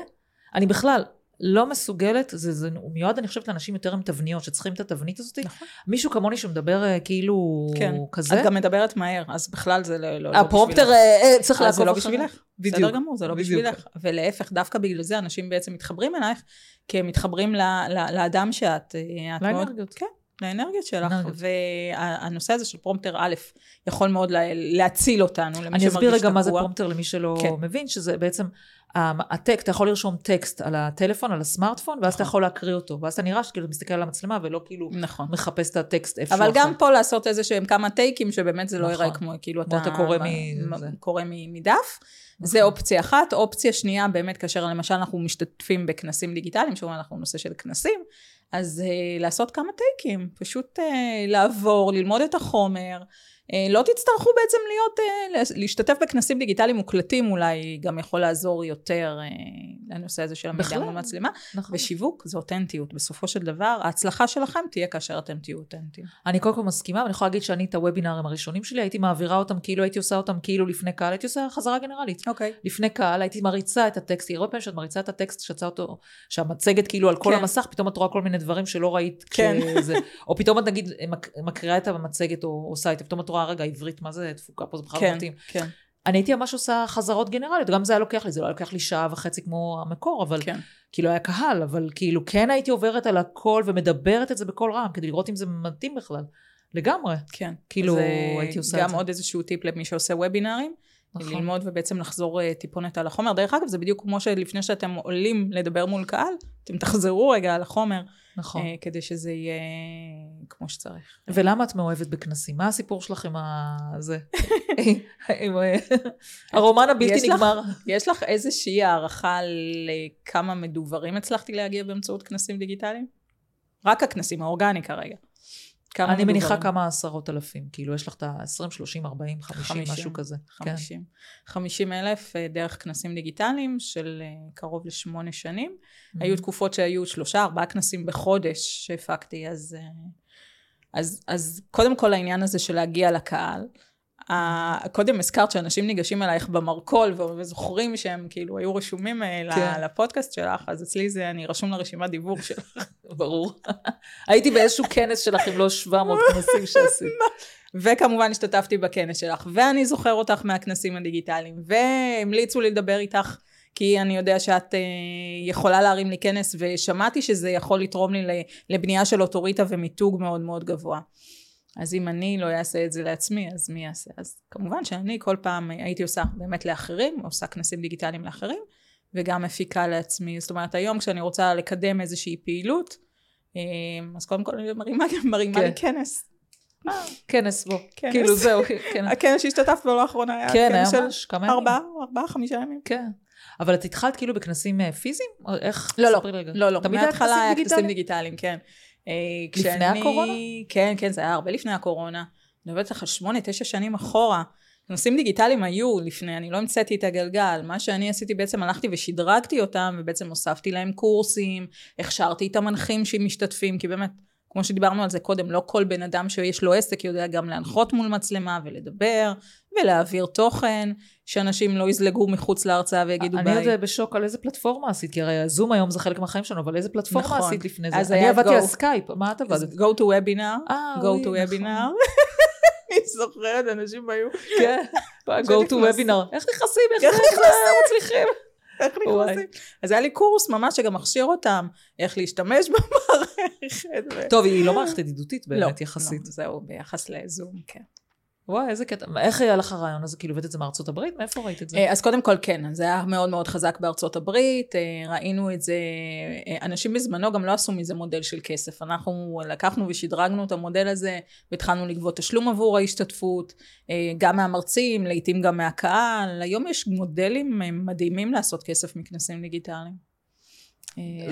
אני בכלל לא מסוגלת, זה, זה הוא מיועד, אני חושבת, לאנשים יותר עם תבניות, שצריכים את התבנית הזאת. נכון. מישהו כמוני שמדבר אה, כאילו כן. כזה. את גם מדברת מהר, אז בכלל זה לא, לא, לא ה prompter אה, צריך לעקוב אחריו. זה לא בשבילך. בדיוק. בסדר גמור, זה לא בדיוק. בשבילך. ולהפך, דווקא בגלל זה אנשים בעצם מתחברים אלייך, כי הם מתחברים ל, ל, לאדם שאת... לאנרגיות. כן. לאנרגיות שלך, והנושא הזה של prompter א', יכול מאוד להציל אותנו, למי שמרגיש תקוע. אני אסביר רגע מה זה prompter למי שלא כן. מבין, שזה בעצם, הטקסט, אתה יכול לרשום טקסט על הטלפון, על הסמארטפון, ואז נכון. אתה יכול להקריא אותו, ואז אתה נראה שכאילו מסתכל על המצלמה, ולא כאילו נכון. מחפש את הטקסט איפשהו אבל גם פה לעשות איזה שהם כמה טייקים, שבאמת זה לא נכון. ייראה כמו, כאילו אתה... אתה קורא קורא מדף. זה אופציה אחת. אופציה שנייה, באמת, כאשר למשל אנחנו משתתפים בכנסים דיגיטליים, שאומרים אנחנו נושא של כנסים, אז uh, לעשות כמה טייקים, פשוט uh, לעבור, ללמוד את החומר. Uh, לא תצטרכו בעצם להיות, uh, להשתתף בכנסים דיגיטליים מוקלטים אולי גם יכול לעזור יותר uh, לנושא הזה של המידע מול מצלמה. נכון. ושיווק זה אותנטיות. בסופו של דבר, ההצלחה שלכם תהיה כאשר אתם תהיו אותנטיים. אני קודם כל מסכימה, ואני יכולה להגיד שאני את הוובינארים הראשונים שלי, הייתי מעבירה אותם כאילו הייתי עושה אותם כאילו לפני קהל, הייתי עושה חזרה גנרלית. אוקיי. Okay. לפני קהל, הייתי מריצה את הטקסט, הרבה פעמים שאת מריצה את הטקסט, שיצא אותו, שהמצגת כאילו על כל כן. המסך, פתאום את רואה כל מיני דברים שלא ראית כן. כשזה, או פתאום את נגיד מקריאה את המצגת או עושה את זה, פתאום את רואה רגע עברית, מה זה תפוקה פה, זה בכלל כן, מתאים. כן. אני הייתי ממש עושה חזרות גנרליות, גם זה היה לוקח לי, זה לא היה לוקח לי שעה וחצי כמו המקור, אבל כן. כאילו היה קהל, אבל כאילו כן הייתי עוברת על הכל ומדברת את זה בקול רם, כדי לראות אם זה מתאים בכלל. לגמרי. כן. כאילו הייתי עושה את זה. גם עוד איזשהו טיפ למי שעושה וובינארים. נכון. ללמוד ובעצם לחזור uh, טיפונת על החומר. דרך אגב, זה בדיוק כמו שלפני שאתם עולים לדבר מול קהל, אתם תחזרו רגע על החומר. נכון. Uh, כדי שזה יהיה כמו שצריך. ולמה את מאוהבת בכנסים? מה הסיפור שלך עם הזה? עם אה, הרומן הבלתי נגמר. יש לך איזושהי הערכה לכמה מדוברים הצלחתי להגיע באמצעות כנסים דיגיטליים? רק הכנסים, האורגני כרגע. כמה אני מדוברים? מניחה כמה עשרות אלפים, כאילו יש לך את ה-20, 30, 40, 50, משהו כזה. 50. כן. 50 אלף אה, דרך כנסים דיגיטליים של אה, קרוב לשמונה שנים. Mm-hmm. היו תקופות שהיו שלושה, ארבעה כנסים בחודש שהפקתי, אז, אה, אז, אז קודם כל העניין הזה של להגיע לקהל. קודם הזכרת שאנשים ניגשים אלייך במרכול וזוכרים שהם כאילו היו רשומים אה, כן. לפודקאסט שלך, אז אצלי זה, אני רשום לרשימת דיוור שלך. ברור. הייתי באיזשהו כנס שלך עם לא 700 כנסים שעשית. וכמובן השתתפתי בכנס שלך, ואני זוכר אותך מהכנסים הדיגיטליים, והמליצו לי לדבר איתך, כי אני יודע שאת uh, יכולה להרים לי כנס, ושמעתי שזה יכול לתרום לי לבנייה של אוטוריטה ומיתוג מאוד מאוד גבוה. אז אם אני לא אעשה את זה לעצמי, אז מי יעשה? אז כמובן שאני כל פעם הייתי עושה באמת לאחרים, עושה כנסים דיגיטליים לאחרים, וגם מפיקה לעצמי. זאת אומרת, היום כשאני רוצה לקדם איזושהי פעילות, אה, אז קודם כל אני מרימה, מרימה כן. לי כנס. כנס בו, כנס. כאילו זהו, כנס. הכנס שהשתתפת בו לאחרונה היה כן, כמה ימים. ארבעה, ארבעה, חמישה ימים. כן. אבל את התחלת כאילו בכנסים אה, פיזיים? איך? לא, לא, לא, לא. מההתחלה היה כנסים דיגיטליים, כן. אה, לפני כשאני, הקורונה? כן, כן, זה היה הרבה לפני הקורונה. אני מדברת לך שמונה, תשע שנים אחורה. נושאים דיגיטליים היו לפני, אני לא המצאתי את הגלגל. מה שאני עשיתי בעצם, הלכתי ושדרגתי אותם, ובעצם הוספתי להם קורסים, הכשרתי את המנחים שמשתתפים, כי באמת, כמו שדיברנו על זה קודם, לא כל בן אדם שיש לו עסק יודע גם להנחות מול מצלמה ולדבר, ולהעביר תוכן, שאנשים לא יזלגו מחוץ להרצאה ויגידו ביי. אני עוד בשוק על איזה פלטפורמה עשית, כי הרי הזום היום זה חלק מהחיים שלנו, אבל איזה פלטפורמה נכון. עשית לפני זה? אז אני עבדתי על סקייפ, מה את עבדת? go to webinar, אה, אוי, נכון. go to webinar. אני זוכרת, אנשים היו, כן, go to webinar. איך נכנסים? איך לא מצליחים? איך. נכנסים? אז היה לי קורס ממש שגם מכשיר אותם, איך להשתמש במערכת. טוב, היא לא מערכת ידידותית לא, באמת, יחסית. לא, זהו, ביחס לזום, כן. וואי, איזה קטע. איך היה לך הרעיון הזה? כאילו, הבאת את זה מארצות הברית? מאיפה ראית את זה? אה, אז קודם כל כן, זה היה מאוד מאוד חזק בארצות הברית, אה, ראינו את זה, אה, אנשים בזמנו גם לא עשו מזה מודל של כסף, אנחנו לקחנו ושדרגנו את המודל הזה והתחלנו לגבות תשלום עבור ההשתתפות, גם מהמרצים, לעיתים גם מהקהל, היום יש מודלים מדהימים לעשות כסף מכנסים דיגיטליים.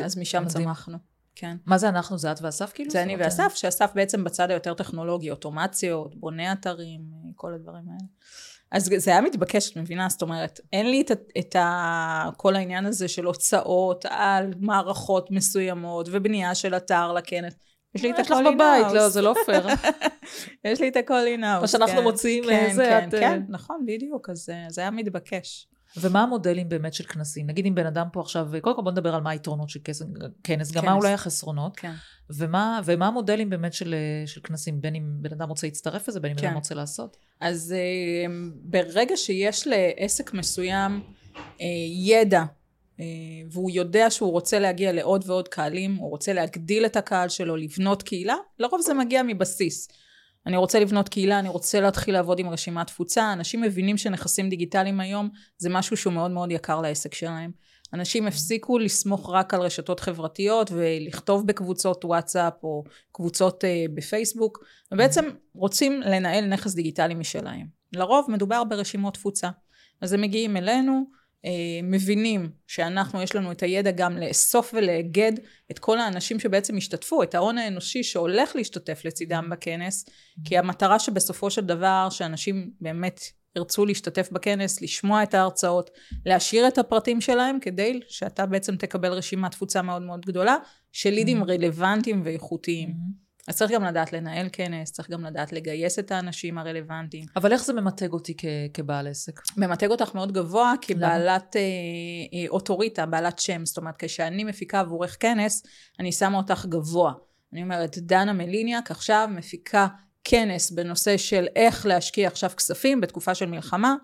אז משם מדהים. צמחנו, כן. מה זה אנחנו? זה את ואסף כאילו? זה אני ואסף, שאסף בעצם בצד היותר טכנולוגי, אוטומציות, בונה אתרים, כל הדברים האלה. אז זה היה מתבקש, את מבינה? זאת אומרת, אין לי את, את ה, כל העניין הזה של הוצאות על מערכות מסוימות ובנייה של אתר לכנס. יש לי את יש לך הכל בבית. לא, זה לא פייר. יש לי את הכל in-house. מה שאנחנו מוציאים, כן, זה כן, את, אה, כן, נכון, בדיוק, אז אה, זה היה מתבקש. ומה המודלים באמת של כנסים? נגיד אם בן אדם פה עכשיו, קודם כל בוא נדבר על מה היתרונות של כס- כנס, גם מה כנס. אולי החסרונות, כן. ומה, ומה המודלים באמת של, של כנסים, בין אם בן אדם רוצה להצטרף לזה, בין אם בן כן. אדם רוצה לעשות. אז אה, ברגע שיש לעסק מסוים אה, ידע, אה, והוא יודע שהוא רוצה להגיע לעוד ועוד קהלים, הוא רוצה להגדיל את הקהל שלו, לבנות קהילה, לרוב זה מגיע מבסיס. אני רוצה לבנות קהילה, אני רוצה להתחיל לעבוד עם רשימת תפוצה, אנשים מבינים שנכסים דיגיטליים היום זה משהו שהוא מאוד מאוד יקר לעסק שלהם. אנשים הפסיקו לסמוך רק על רשתות חברתיות ולכתוב בקבוצות וואטסאפ או קבוצות אה, בפייסבוק, ובעצם רוצים לנהל נכס דיגיטלי משלהם. לרוב מדובר ברשימות תפוצה. אז הם מגיעים אלינו, מבינים שאנחנו, יש לנו את הידע גם לאסוף ולאגד את כל האנשים שבעצם השתתפו, את ההון האנושי שהולך להשתתף לצידם בכנס, כי המטרה שבסופו של דבר שאנשים באמת ירצו להשתתף בכנס, לשמוע את ההרצאות, להשאיר את הפרטים שלהם כדי שאתה בעצם תקבל רשימת תפוצה מאוד מאוד גדולה של לידים Mhm. רלוונטיים ואיכותיים. אז צריך גם לדעת לנהל כנס, צריך גם לדעת לגייס את האנשים הרלוונטיים. אבל איך זה ממתג אותי כ- כבעל עסק? ממתג אותך מאוד גבוה? כבעלת אה, אה, אוטוריטה, בעלת שם. זאת אומרת, כשאני מפיקה עבורך כנס, אני שמה אותך גבוה. אני אומרת, דנה מליניאק עכשיו מפיקה כנס בנושא של איך להשקיע עכשיו כספים בתקופה של מלחמה,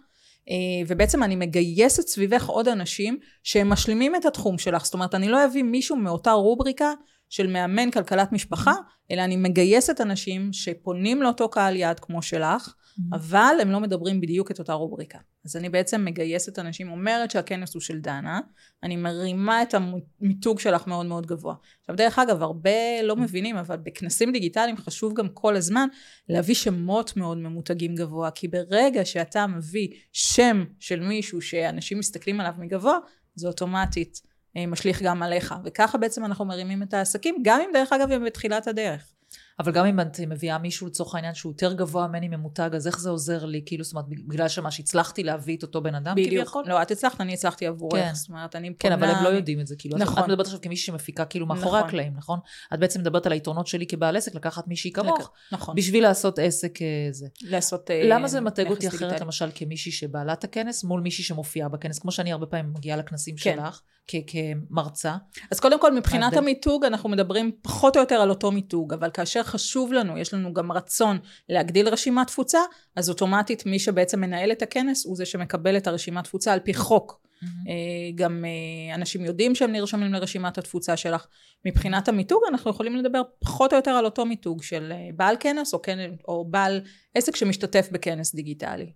אה, ובעצם אני מגייסת סביבך עוד אנשים שהם משלימים את התחום שלך. זאת אומרת, אני לא אביא מישהו מאותה רובריקה של מאמן כלכלת משפחה, אלא אני מגייסת אנשים שפונים לאותו קהל יעד כמו שלך, אבל הם לא מדברים בדיוק את אותה רובריקה. אז אני בעצם מגייסת אנשים, אומרת שהכנס הוא של דנה, אני מרימה את המיתוג שלך מאוד מאוד גבוה. עכשיו דרך אגב, הרבה לא מבינים, אבל בכנסים דיגיטליים חשוב גם כל הזמן להביא שמות מאוד ממותגים גבוה, כי ברגע שאתה מביא שם של מישהו שאנשים מסתכלים עליו מגבוה, זה אוטומטית משליך גם עליך. וככה בעצם אנחנו מרימים את העסקים, גם אם דרך אגב הם בתחילת הדרך. אבל גם אם את מביאה מישהו לצורך העניין שהוא יותר גבוה ממני ממותג, אז איך זה עוזר לי? כאילו, זאת אומרת, בגלל שמה שהצלחתי להביא את אותו בן אדם בדיוק. כביכול? לא, את הצלחת, אני הצלחתי עבורך. כן. זאת אומרת, אני כן, אבל פונה- הם לא יודעים את זה, כאילו. נכון. את מדברת עכשיו כמישהי שמפיקה כאילו מאחורי נכון. הקלעים, נכון? את בעצם מדברת על היתרונות שלי כבעל עסק, לקחת מישהי כמוך, נכון. בשביל לעשות עסק אה, זה. לעשות אה, למה זה מתג אותי אחרת? למשל, כמישהי שבעלת הכנס, מול מישהי שמופיעה בכנס, כמו שאני הרבה פעמים מגיעה לכנסים כן. שלך, כמרצה. אז קודם כל, מבחינת ההבדל? המיתוג, אנחנו מדברים פחות או יותר על אותו מיתוג, אבל כאשר חשוב לנו, יש לנו גם רצון להגדיל רשימת תפוצה, אז אוטומטית מי שבעצם מנהל את הכנס הוא זה שמקבל את הרשימת תפוצה על פי חוק. אה, גם אה, אנשים יודעים שהם נרשמים לרשימת התפוצה שלך. מבחינת המיתוג, אנחנו יכולים לדבר פחות או יותר על אותו מיתוג של אה, בעל כנס או, כנס, או בעל עסק שמשתתף בכנס דיגיטלי.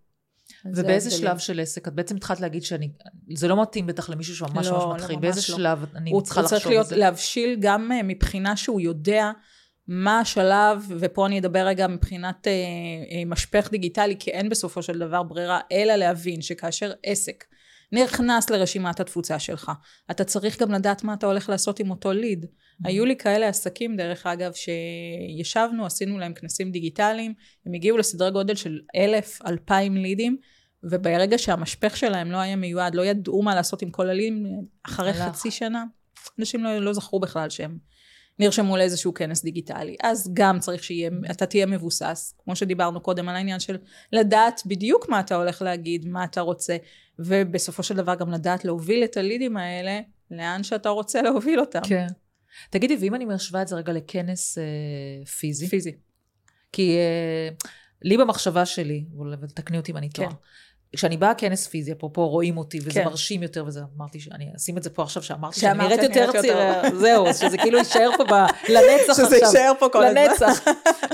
ובאיזה. שלב של עסק, את בעצם התחלת להגיד שאני, זה לא מתאים בטח למישהו שממש לא, ממש לא, מתחיל, ממש באיזה לא. שלב אני הוא צריכה הוא צריך לחשוב על זה? להבשיל גם אה, מבחינה שהוא יודע מה השלב, ופה אני אדבר רגע מבחינת אה, אה, משפך דיגיטלי, כי אין בסופו של דבר ברירה, אלא להבין שכאשר עסק נכנס לרשימת התפוצה שלך, אתה צריך גם לדעת מה אתה הולך לעשות עם אותו ליד. היו לי כאלה עסקים, דרך אגב, שישבנו, עשינו להם כנסים דיגיטליים, הם הגיעו לסדרי גודל של אלף, אלפיים לידים, וברגע שהמשפך שלהם לא היה מיועד, לא ידעו מה לעשות עם כל הלידים, אחרי הלך. חצי שנה, אנשים לא, לא זכרו בכלל שהם נרשמו לאיזשהו כנס דיגיטלי. אז גם צריך שאתה תהיה מבוסס, כמו שדיברנו קודם על העניין של לדעת בדיוק מה אתה הולך להגיד, מה אתה רוצה, ובסופו של דבר גם לדעת להוביל את הלידים האלה לאן שאתה רוצה להוביל אותם. כן. תגידי, ואם אני משווה את זה רגע לכנס אה, פיזי? פיזי. כי אה, לי במחשבה שלי, ותקני אותי אם אני טועה, כן. כשאני באה כנס פיזי, אפרופו רואים אותי, וזה כן. מרשים יותר, וזה אמרתי שאני אשים את זה פה עכשיו, שאמרתי שאני נראית יותר צעירה, זהו, שזה כאילו יישאר פה ב... לנצח עכשיו. שזה יישאר פה כל הזמן. לנצח,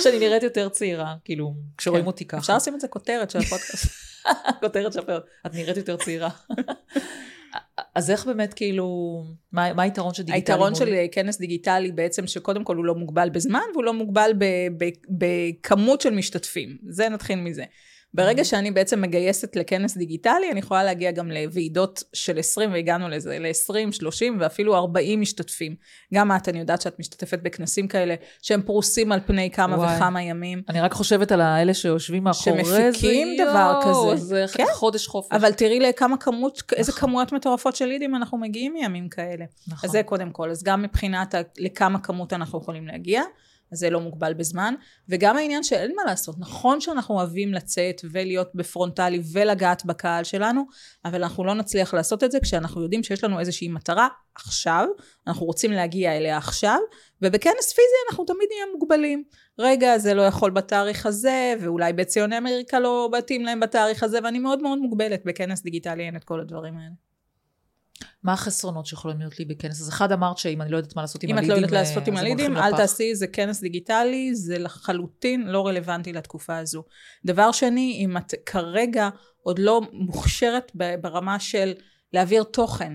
שאני נראית יותר צעירה, כאילו, כשרואים כן. אותי ככה. אפשר לשים את זה כותרת של הפודקאסט. כותרת של הפודקאסט, את נראית יותר צעירה. אז איך באמת כאילו, מה, מה היתרון של דיגיטלי? היתרון של כנס דיגיטלי בעצם שקודם כל הוא לא מוגבל בזמן והוא לא מוגבל בכמות של משתתפים. זה נתחיל מזה. ברגע שאני בעצם מגייסת לכנס דיגיטלי, אני יכולה להגיע גם לוועידות של 20, והגענו לזה, ל-20, 30 ואפילו 40 משתתפים. גם את, אני יודעת שאת משתתפת בכנסים כאלה, שהם פרוסים על פני כמה וואי. וכמה ימים. אני רק חושבת על האלה שיושבים מאחורי זה, שמפיקים דבר כזה. זה כן? חודש חופש. אבל תראי לכמה כמות, נכון. איזה כמויות מטורפות של לידים אנחנו מגיעים מימים כאלה. נכון. אז זה קודם כל. אז גם מבחינת לכמה כמות אנחנו יכולים להגיע. אז זה לא מוגבל בזמן. וגם העניין שאין מה לעשות, נכון שאנחנו אוהבים לצאת ולהיות בפרונטלי ולגעת בקהל שלנו, אבל אנחנו לא נצליח לעשות את זה כשאנחנו יודעים שיש לנו איזושהי מטרה עכשיו, אנחנו רוצים להגיע אליה עכשיו, ובכנס פיזי אנחנו תמיד נהיה מוגבלים. רגע, זה לא יכול בתאריך הזה, ואולי בציוני אמריקה לא מתאים להם בתאריך הזה, ואני מאוד מאוד מוגבלת בכנס דיגיטלי, אין את כל הדברים האלה. מה החסרונות שיכולים להיות לי בכנס? אז אחד אמרת שאם אני לא יודעת מה לעשות עם הלידים, אם את לא יודעת לעשות עם הלידים, אל תעשי, זה כנס דיגיטלי, זה לחלוטין לא רלוונטי לתקופה הזו. דבר שני, אם את כרגע עוד לא מוכשרת ברמה של להעביר תוכן,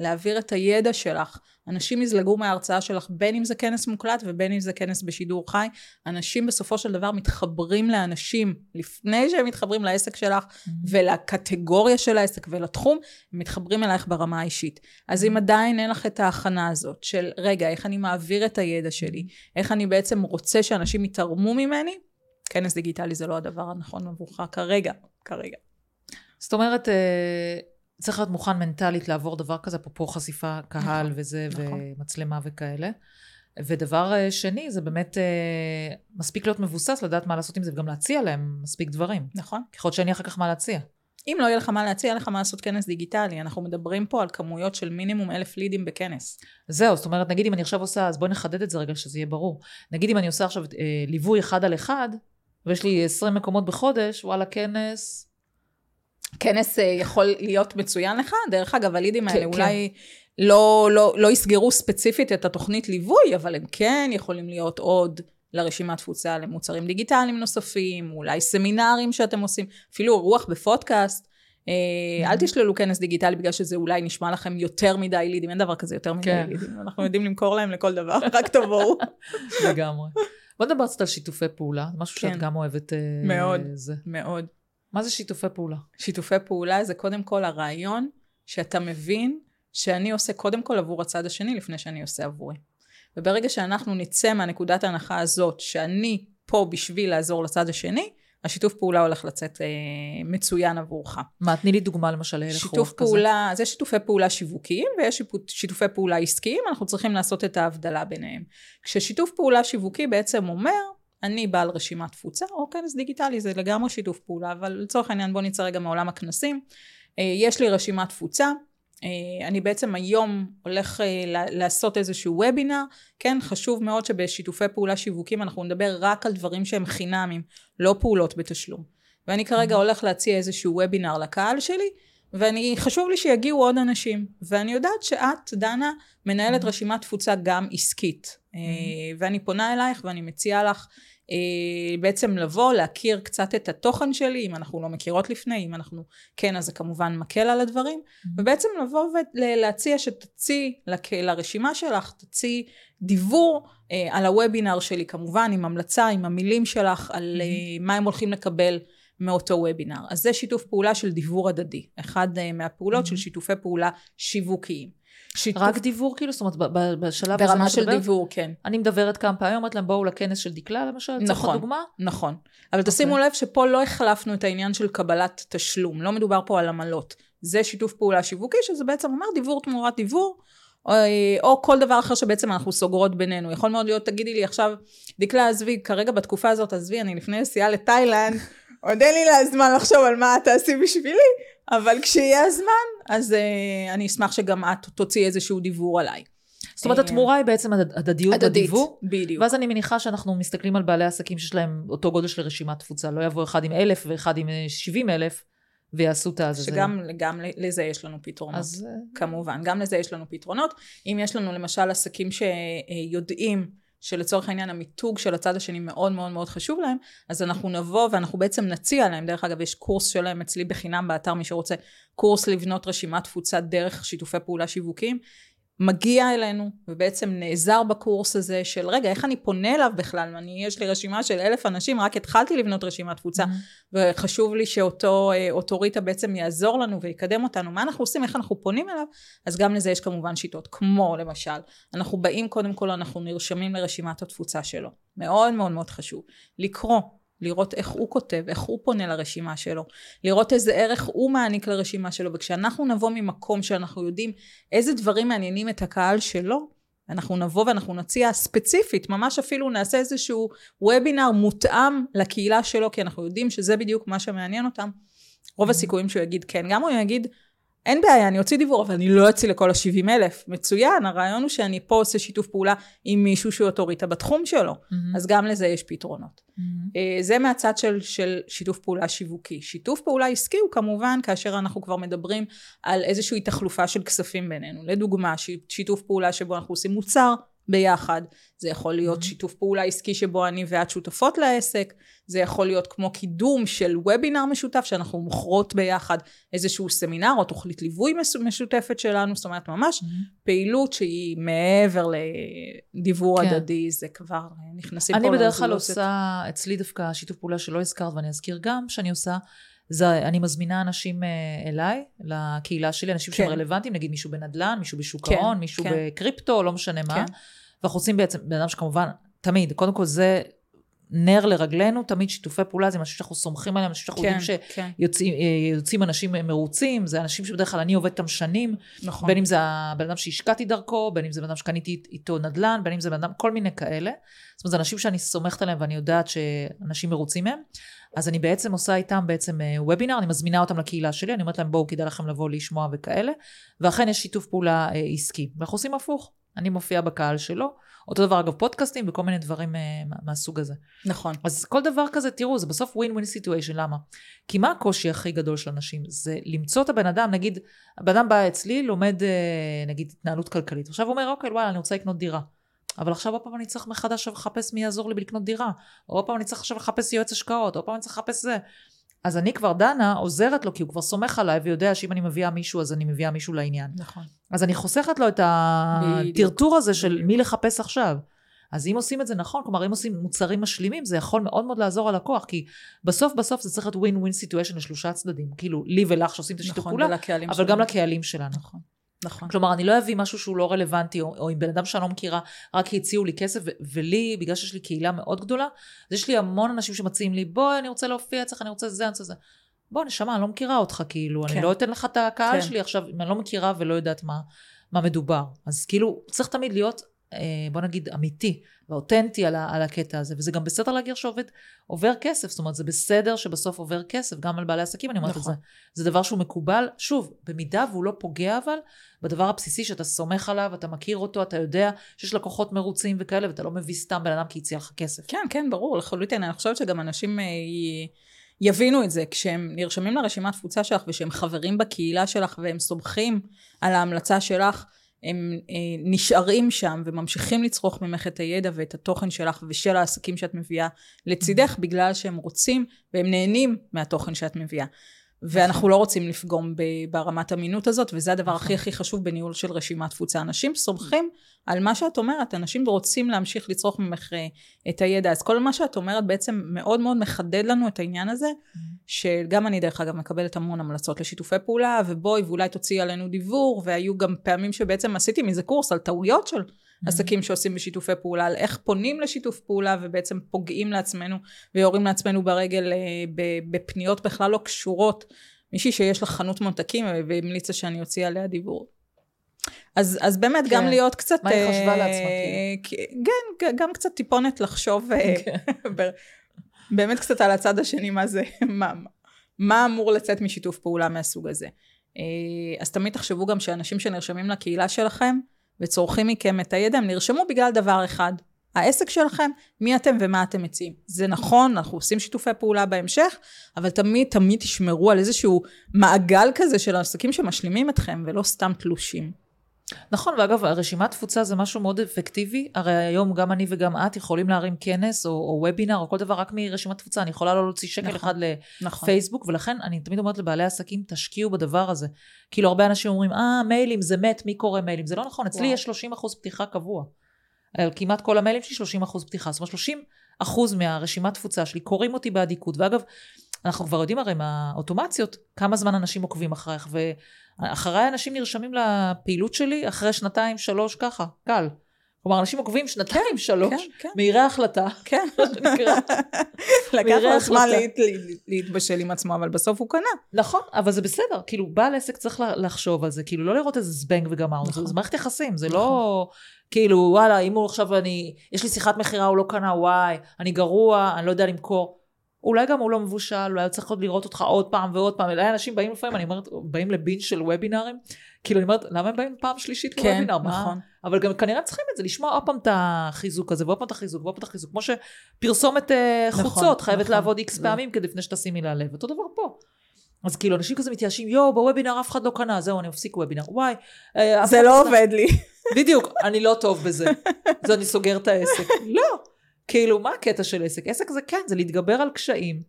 להעביר את הידע שלך. אנשים יזלגו מההרצאה שלך, בין אם זה כנס מוקלט ובין אם זה כנס בשידור חי. אנשים בסופו של דבר מתחברים לאנשים לפני שהם מתחברים לעסק שלך mm-hmm. ולקטגוריה של העסק ולתחום, הם מתחברים אלייך ברמה האישית. אז אם עדיין אין לך את ההכנה הזאת של, רגע, איך אני מעביר את הידע שלי, איך אני בעצם רוצה שאנשים יתרמו ממני, כנס דיגיטלי זה לא הדבר הנכון עבורך כרגע, כרגע. זאת אומרת, אה, צריך להיות מוכן מנטלית לעבור דבר כזה, אפרופו חשיפה קהל נכון, וזה, נכון. ומצלמה וכאלה. ודבר אה, שני, זה באמת אה, מספיק להיות מבוסס, לדעת מה לעשות עם זה, וגם להציע להם מספיק דברים. נכון. ככל שאין לי אחר כך מה להציע. אם לא יהיה לך מה להציע, לך מה לעשות כנס דיגיטלי. אנחנו מדברים פה על כמויות של מינימום אלף לידים בכנס. זהו, זאת אומרת, נגיד אם אני עכשיו עושה, אז בואי נחדד את זה רגע, שזה יהיה ברור. נגיד אם אני עושה עכשיו אה, ליווי אחד על אחד, ויש לי 20 מקומות בחודש, וואלה, כנס, כנס אה, יכול להיות מצוין לך. דרך אגב, הלידים האלה כן, אולי כן. לא, לא, לא יסגרו ספציפית את התוכנית ליווי, אבל הם כן יכולים להיות עוד לרשימת תפוצה למוצרים דיגיטליים נוספים, אולי סמינרים שאתם עושים, אפילו רוח בפודקאסט. אה, אל תשללו כנס דיגיטלי בגלל שזה אולי נשמע לכם יותר מדי לידים, אין דבר כזה יותר מדי כן. לידים, אנחנו יודעים למכור להם לכל דבר, רק תבואו. לגמרי. בוא נדבר קצת על שיתופי פעולה, משהו כן. שאת גם אוהבת. אה, מאוד, זה. מאוד. מה זה שיתופי פעולה? שיתופי פעולה זה קודם כל הרעיון שאתה מבין שאני עושה קודם כל עבור הצד השני לפני שאני עושה עבורי. וברגע שאנחנו נצא מהנקודת ההנחה הזאת שאני פה בשביל לעזור לצד השני, השיתוף פעולה הולך לצאת אה, מצוין עבורך. מה, תני לי דוגמה למשל להלך שיתוף פעולה, כזה. זה שיתופי פעולה שיווקיים ויש שיתופי פעולה עסקיים, אנחנו צריכים לעשות את ההבדלה ביניהם. כששיתוף פעולה שיווקי בעצם אומר, אני בעל רשימת תפוצה, או כנס דיגיטלי, זה לגמרי שיתוף פעולה, אבל לצורך העניין בוא נצא רגע מעולם הכנסים. אה, יש לי רשימת תפוצה, אה, אני בעצם היום הולך אה, לעשות איזשהו וובינר, כן, חשוב מאוד שבשיתופי פעולה שיווקים אנחנו נדבר רק על דברים שהם חינמים, לא פעולות בתשלום. ואני כרגע. הולך להציע איזשהו וובינר לקהל שלי, ואני, חשוב לי שיגיעו עוד אנשים. ואני יודעת שאת, דנה, מנהלת mm-hmm. רשימת תפוצה גם עסקית. Mm-hmm. ואני פונה אלייך ואני מציעה לך בעצם לבוא, להכיר קצת את התוכן שלי, אם אנחנו לא מכירות לפני, אם אנחנו כן, אז זה כמובן מקל על הדברים, mm-hmm. ובעצם לבוא ולהציע שתציעי לרשימה שלך, תציעי דיבור אה, על הוובינר שלי, כמובן, עם המלצה, עם המילים שלך, על mm-hmm. מה הם הולכים לקבל. מאותו וובינר. אז זה שיתוף פעולה של דיבור הדדי, אחד מהפעולות mm-hmm. של שיתופי פעולה שיווקיים. שיתוף... רק דיבור כאילו? זאת אומרת, בשלב הזה... ברמה של דיבור, כן. אני מדברת כמה פעמים, אומרת להם בואו לכנס של דקלה למשל, נכון, צריך דוגמה? נכון. אבל okay. תשימו אוקיי. לב שפה לא החלפנו את העניין של קבלת תשלום, לא מדובר פה על עמלות. זה שיתוף פעולה שיווקי, שזה בעצם אומר דיבור תמורת דיבור, או, או כל דבר אחר שבעצם אנחנו סוגרות בינינו. יכול מאוד להיות, תגידי לי עכשיו, דקלה עזבי, כרגע בתקופה הזאת עזבי, אני לפני נסיעה לתאילנד, עוד אין לי לה זמן לחשוב על מה את תעשי בשבילי, אבל כשיהיה הזמן, אז uh, אני אשמח שגם את תוציאי איזשהו דיבור עליי. זאת אומרת, התמורה היא בעצם הדדיות בדיוור. בדיוק. ואז אני מניחה שאנחנו מסתכלים על בעלי עסקים שיש להם אותו גודל של רשימת תפוצה. לא יבוא אחד עם אלף ואחד עם שבעים אלף, ויעשו את הזה. שגם גם לזה יש לנו פתרונות. אז... כמובן, גם לזה יש לנו פתרונות. אם יש לנו למשל עסקים שיודעים שלצורך העניין המיתוג של הצד השני מאוד מאוד מאוד חשוב להם, אז אנחנו נבוא ואנחנו בעצם נציע להם, דרך אגב יש קורס שלהם אצלי בחינם באתר, מי שרוצה, קורס לבנות רשימת תפוצה דרך שיתופי פעולה שיווקיים, מגיע אלינו ובעצם נעזר בקורס הזה של רגע איך אני פונה אליו בכלל? אני יש לי רשימה של אלף אנשים רק התחלתי לבנות רשימת תפוצה mm-hmm. וחשוב לי שאותו אה, אוטוריטה בעצם יעזור לנו ויקדם אותנו. מה אנחנו עושים? איך אנחנו פונים אליו? אז גם לזה יש כמובן שיטות. כמו למשל אנחנו באים קודם כל אנחנו נרשמים לרשימת התפוצה שלו. מאוד מאוד מאוד חשוב. לקרוא לראות איך הוא כותב, איך הוא פונה לרשימה שלו, לראות איזה ערך הוא מעניק לרשימה שלו, וכשאנחנו נבוא ממקום שאנחנו יודעים איזה דברים מעניינים את הקהל שלו, אנחנו נבוא ואנחנו נציע ספציפית, ממש אפילו נעשה איזשהו וובינר מותאם לקהילה שלו, כי אנחנו יודעים שזה בדיוק מה שמעניין אותם. רוב הסיכויים שהוא יגיד כן, גם הוא יגיד אין בעיה, אני אוציא דיוור, אבל אני לא אוציא לכל ה-70 אלף. מצוין, הרעיון הוא שאני פה עושה שיתוף פעולה עם מישהו שהוא אוטוריטה בתחום שלו. Mm-hmm. אז גם לזה יש פתרונות. Mm-hmm. זה מהצד של, של שיתוף פעולה שיווקי. שיתוף פעולה עסקי הוא כמובן כאשר אנחנו כבר מדברים על איזושהי תחלופה של כספים בינינו. לדוגמה, שיתוף פעולה שבו אנחנו עושים מוצר ביחד. זה יכול להיות mm-hmm. שיתוף פעולה עסקי שבו אני ואת שותפות לעסק, זה יכול להיות כמו קידום של וובינר משותף שאנחנו מוכרות ביחד איזשהו סמינר או תוכנית ליווי משותפת שלנו, זאת אומרת ממש mm-hmm. פעילות שהיא מעבר לדיבור כן. הדדי, זה כבר נכנסים פה לרזולוציות. אני בדרך כלל עושה, אצלי דווקא שיתוף פעולה שלא הזכרת ואני אזכיר גם שאני עושה, זה, אני מזמינה אנשים אה, אליי, לקהילה שלי, אנשים כן. שהם רלוונטיים, נגיד מישהו בנדל"ן, מישהו בשוק כן, ההון, מישהו כן. בקריפטו, לא משנה כן. מה. ואנחנו רוצים בעצם, בן אדם שכמובן, תמיד, קודם כל זה נר לרגלינו, תמיד שיתופי פעולה זה משהו שאנחנו סומכים עליהם, משהו שאנחנו כן, יודעים שיוצאים כן. אנשים מרוצים, זה אנשים שבדרך כלל אני עובדת איתם שנים, נכון. בין אם זה הבן אדם שהשקעתי דרכו, בין אם זה בן אדם שקניתי איתו נדל"ן, בין אם זה בן אדם, כל מיני כאלה. זאת אומרת, זה אנשים שאני סומכת עליהם ואני יודעת שאנשים מרוצים מהם. אז אני בעצם עושה איתם בעצם וובינר, אני מזמינה אותם לקהילה שלי, אני אומרת להם בואו כדאי לכם לבוא לשמוע וכאלה, ואכן יש שיתוף פעולה אה, עסקי. ואנחנו עושים הפוך, אני מופיעה בקהל שלו, אותו דבר אגב פודקאסטים וכל מיני דברים uh, מהסוג הזה. נכון. אז כל דבר כזה, תראו, זה בסוף win win situation, למה? כי מה הקושי הכי גדול של אנשים? זה למצוא את הבן אדם, נגיד, הבן אדם בא אצלי, לומד uh, נגיד התנהלות כלכלית, עכשיו הוא אומר, אוקיי, וואלה, אני רוצה לקנות דירה. אבל עכשיו עוד פעם אני צריך מחדש לחפש מי יעזור לי בלקנות דירה, או עוד פעם אני צריך עכשיו לחפש יועץ השקעות, עוד פעם אני צריך לחפש זה. אז אני כבר דנה, עוזרת לו, כי הוא כבר סומך עליי ויודע שאם אני מביאה מישהו, אז אני מביאה מישהו לעניין. נכון. אז אני חוסכת לו את הטרטור הזה של מי לחפש עכשיו. אז אם עושים את זה נכון, כלומר אם עושים מוצרים משלימים, זה יכול מאוד מאוד לעזור ללקוח, כי בסוף בסוף זה צריך להיות ווין סיטואשן לשלושה צדדים. כאילו, לי ולך שעושים את השיתוף נכון, פעולה, אבל שלנו. גם לקהלים שלנו. נכון. נכון. כלומר, אני לא אביא משהו שהוא לא רלוונטי, או, או עם בן אדם שאני לא מכירה, רק הציעו לי כסף, ו- ולי, בגלל שיש לי קהילה מאוד גדולה, אז יש לי המון אנשים שמציעים לי, בואי, אני רוצה להופיע אצלך, אני רוצה זה, אני רוצה זה. בוא, נשמה, אני לא מכירה אותך, כאילו, כן. אני לא אתן לך את הקהל כן. שלי עכשיו, אם אני לא מכירה ולא יודעת מה, מה מדובר. אז כאילו, צריך תמיד להיות, בוא נגיד, אמיתי ואותנטי על, על הקטע הזה, וזה גם בסדר להגיר שעובד, עובר כסף, זאת אומרת, זה בסדר שבסוף עובר כסף, גם על בעלי עסקים, אני אומרת נכון. את זה. זה דבר שהוא מקובל, שוב, במידה והוא לא פוגע אבל, בדבר הבסיסי שאתה סומך עליו, אתה מכיר אותו, אתה יודע שיש לקוחות מרוצים וכאלה, ואתה לא מביא סתם בן אדם כי הציע לך כסף. כן, כן, ברור, לחלוטין. אני חושבת שגם אנשים... אה, יבינו את זה כשהם נרשמים לרשימת תפוצה שלך ושהם חברים בקהילה שלך והם סומכים על ההמלצה שלך הם אה, נשארים שם וממשיכים לצרוך ממך את הידע ואת התוכן שלך ושל העסקים שאת מביאה לצידך בגלל שהם רוצים והם נהנים מהתוכן שאת מביאה. ואנחנו לא רוצים לפגום ברמת אמינות הזאת, וזה הדבר הכי הכי חשוב בניהול של רשימת תפוצה. אנשים סומכים על מה שאת אומרת, אנשים רוצים להמשיך לצרוך ממך אה, את הידע. אז כל מה שאת אומרת בעצם מאוד מאוד מחדד לנו את העניין הזה, שגם אני דרך אגב מקבלת המון המלצות לשיתופי פעולה, ובואי ואולי תוציאי עלינו דיוור, והיו גם פעמים שבעצם עשיתי מזה קורס על טעויות של עסקים שעושים בשיתופי פעולה, על איך פונים לשיתוף פעולה ובעצם פוגעים לעצמנו ויורים לעצמנו ברגל אה, בפניות בכלל לא קשורות. מישהי שיש לה חנות ממתקים והמליצה שאני אוציא עליה דיבור. אז, אז באמת, גם כן. להיות קצת... מה היא חשבה אה, לעצמה, כי- כן, גם קצת טיפונת לחשוב, אה, כן. באמת קצת על הצד השני, מה זה, מה, מה אמור לצאת משיתוף פעולה מהסוג הזה. אה, אז תמיד תחשבו גם שאנשים שנרשמים לקהילה שלכם וצורכים מכם את הידע, הם נרשמו בגלל דבר אחד. העסק שלכם, מי אתם ומה אתם מציעים. זה נכון, אנחנו עושים שיתופי פעולה בהמשך, אבל תמיד תמיד תשמרו על איזשהו מעגל כזה של עסקים שמשלימים אתכם, ולא סתם תלושים. נכון, ואגב, הרשימת תפוצה זה משהו מאוד אפקטיבי. הרי היום גם אני וגם את יכולים להרים כנס או, או וובינר או כל דבר רק מרשימת תפוצה. אני יכולה לא להוציא שקל נכון, אחד נכון. לפייסבוק, ולכן אני תמיד אומרת לבעלי עסקים, תשקיעו בדבר הזה. כאילו, הרבה אנשים אומרים, אה, מיילים זה מת, מי קורא מיילים? זה לא נכון, אצלי וואו. יש 30 אחוז פתיחה קבוע. על כמעט כל המיילים שלי 30 אחוז פתיחה. זאת אומרת, 30 אחוז מהרשימת תפוצה שלי קוראים אותי באדיקות. ואגב, אנחנו כבר יודעים הרי מהאוטומציות, כמה זמן אנשים עוקבים אחרייך, ואחריי אנשים נרשמים לפעילות שלי אחרי שנתיים, שלוש, ככה, קל. כלומר, אנשים עוקבים שנתיים, שלוש, כן, כן, מהירי החלטה, כן. לקח לו זמן להתבשל עם עצמו, אבל בסוף הוא קנה. נכון, אבל זה בסדר, כאילו, בעל עסק צריך לחשוב על זה, כאילו, לא לראות איזה זבנג וגמרנו, נכון. זה- זה מערכת יחסים, זה לא, כאילו, וואלה, אם הוא עכשיו, אני, יש לי שיחת מכירה, הוא לא קנה, וואי, אני גרוע, אני לא יודע למכור. אולי גם הוא לא מבושל, אולי הוא צריך עוד לראות אותך עוד פעם ועוד פעם. אולי אנשים באים לפעמים, אני אומרת, באים לבינג' של וובינארים, כאילו, אני אומרת, למה הם באים פעם שלישית כן, לוובינר? מה- נכון. אבל גם כנראה צריכים את זה, לשמוע עוד פעם את החיזוק הזה, ועוד פעם את החיזוק, ועוד פעם את החיזוק. כמו שפרסומת אה, נכון, חוצות חייבת נכון. לעבוד איקס זה- פעמים כדי לפני שתשימי לה לב. אותו דבר פה. אז כאילו, אנשים כזה מתייאשים, יואו, בוובינר אף אחד לא קנה, זהו, אני מפסיק וובינר. וואי. אה, זה לא קנה." עובד לי. בדיוק, אני לא טוב בזה. אז אני סוגר את העסק. לא. כאילו, מה הקטע של עסק? עסק זה כן, זה להתגבר על קשיים,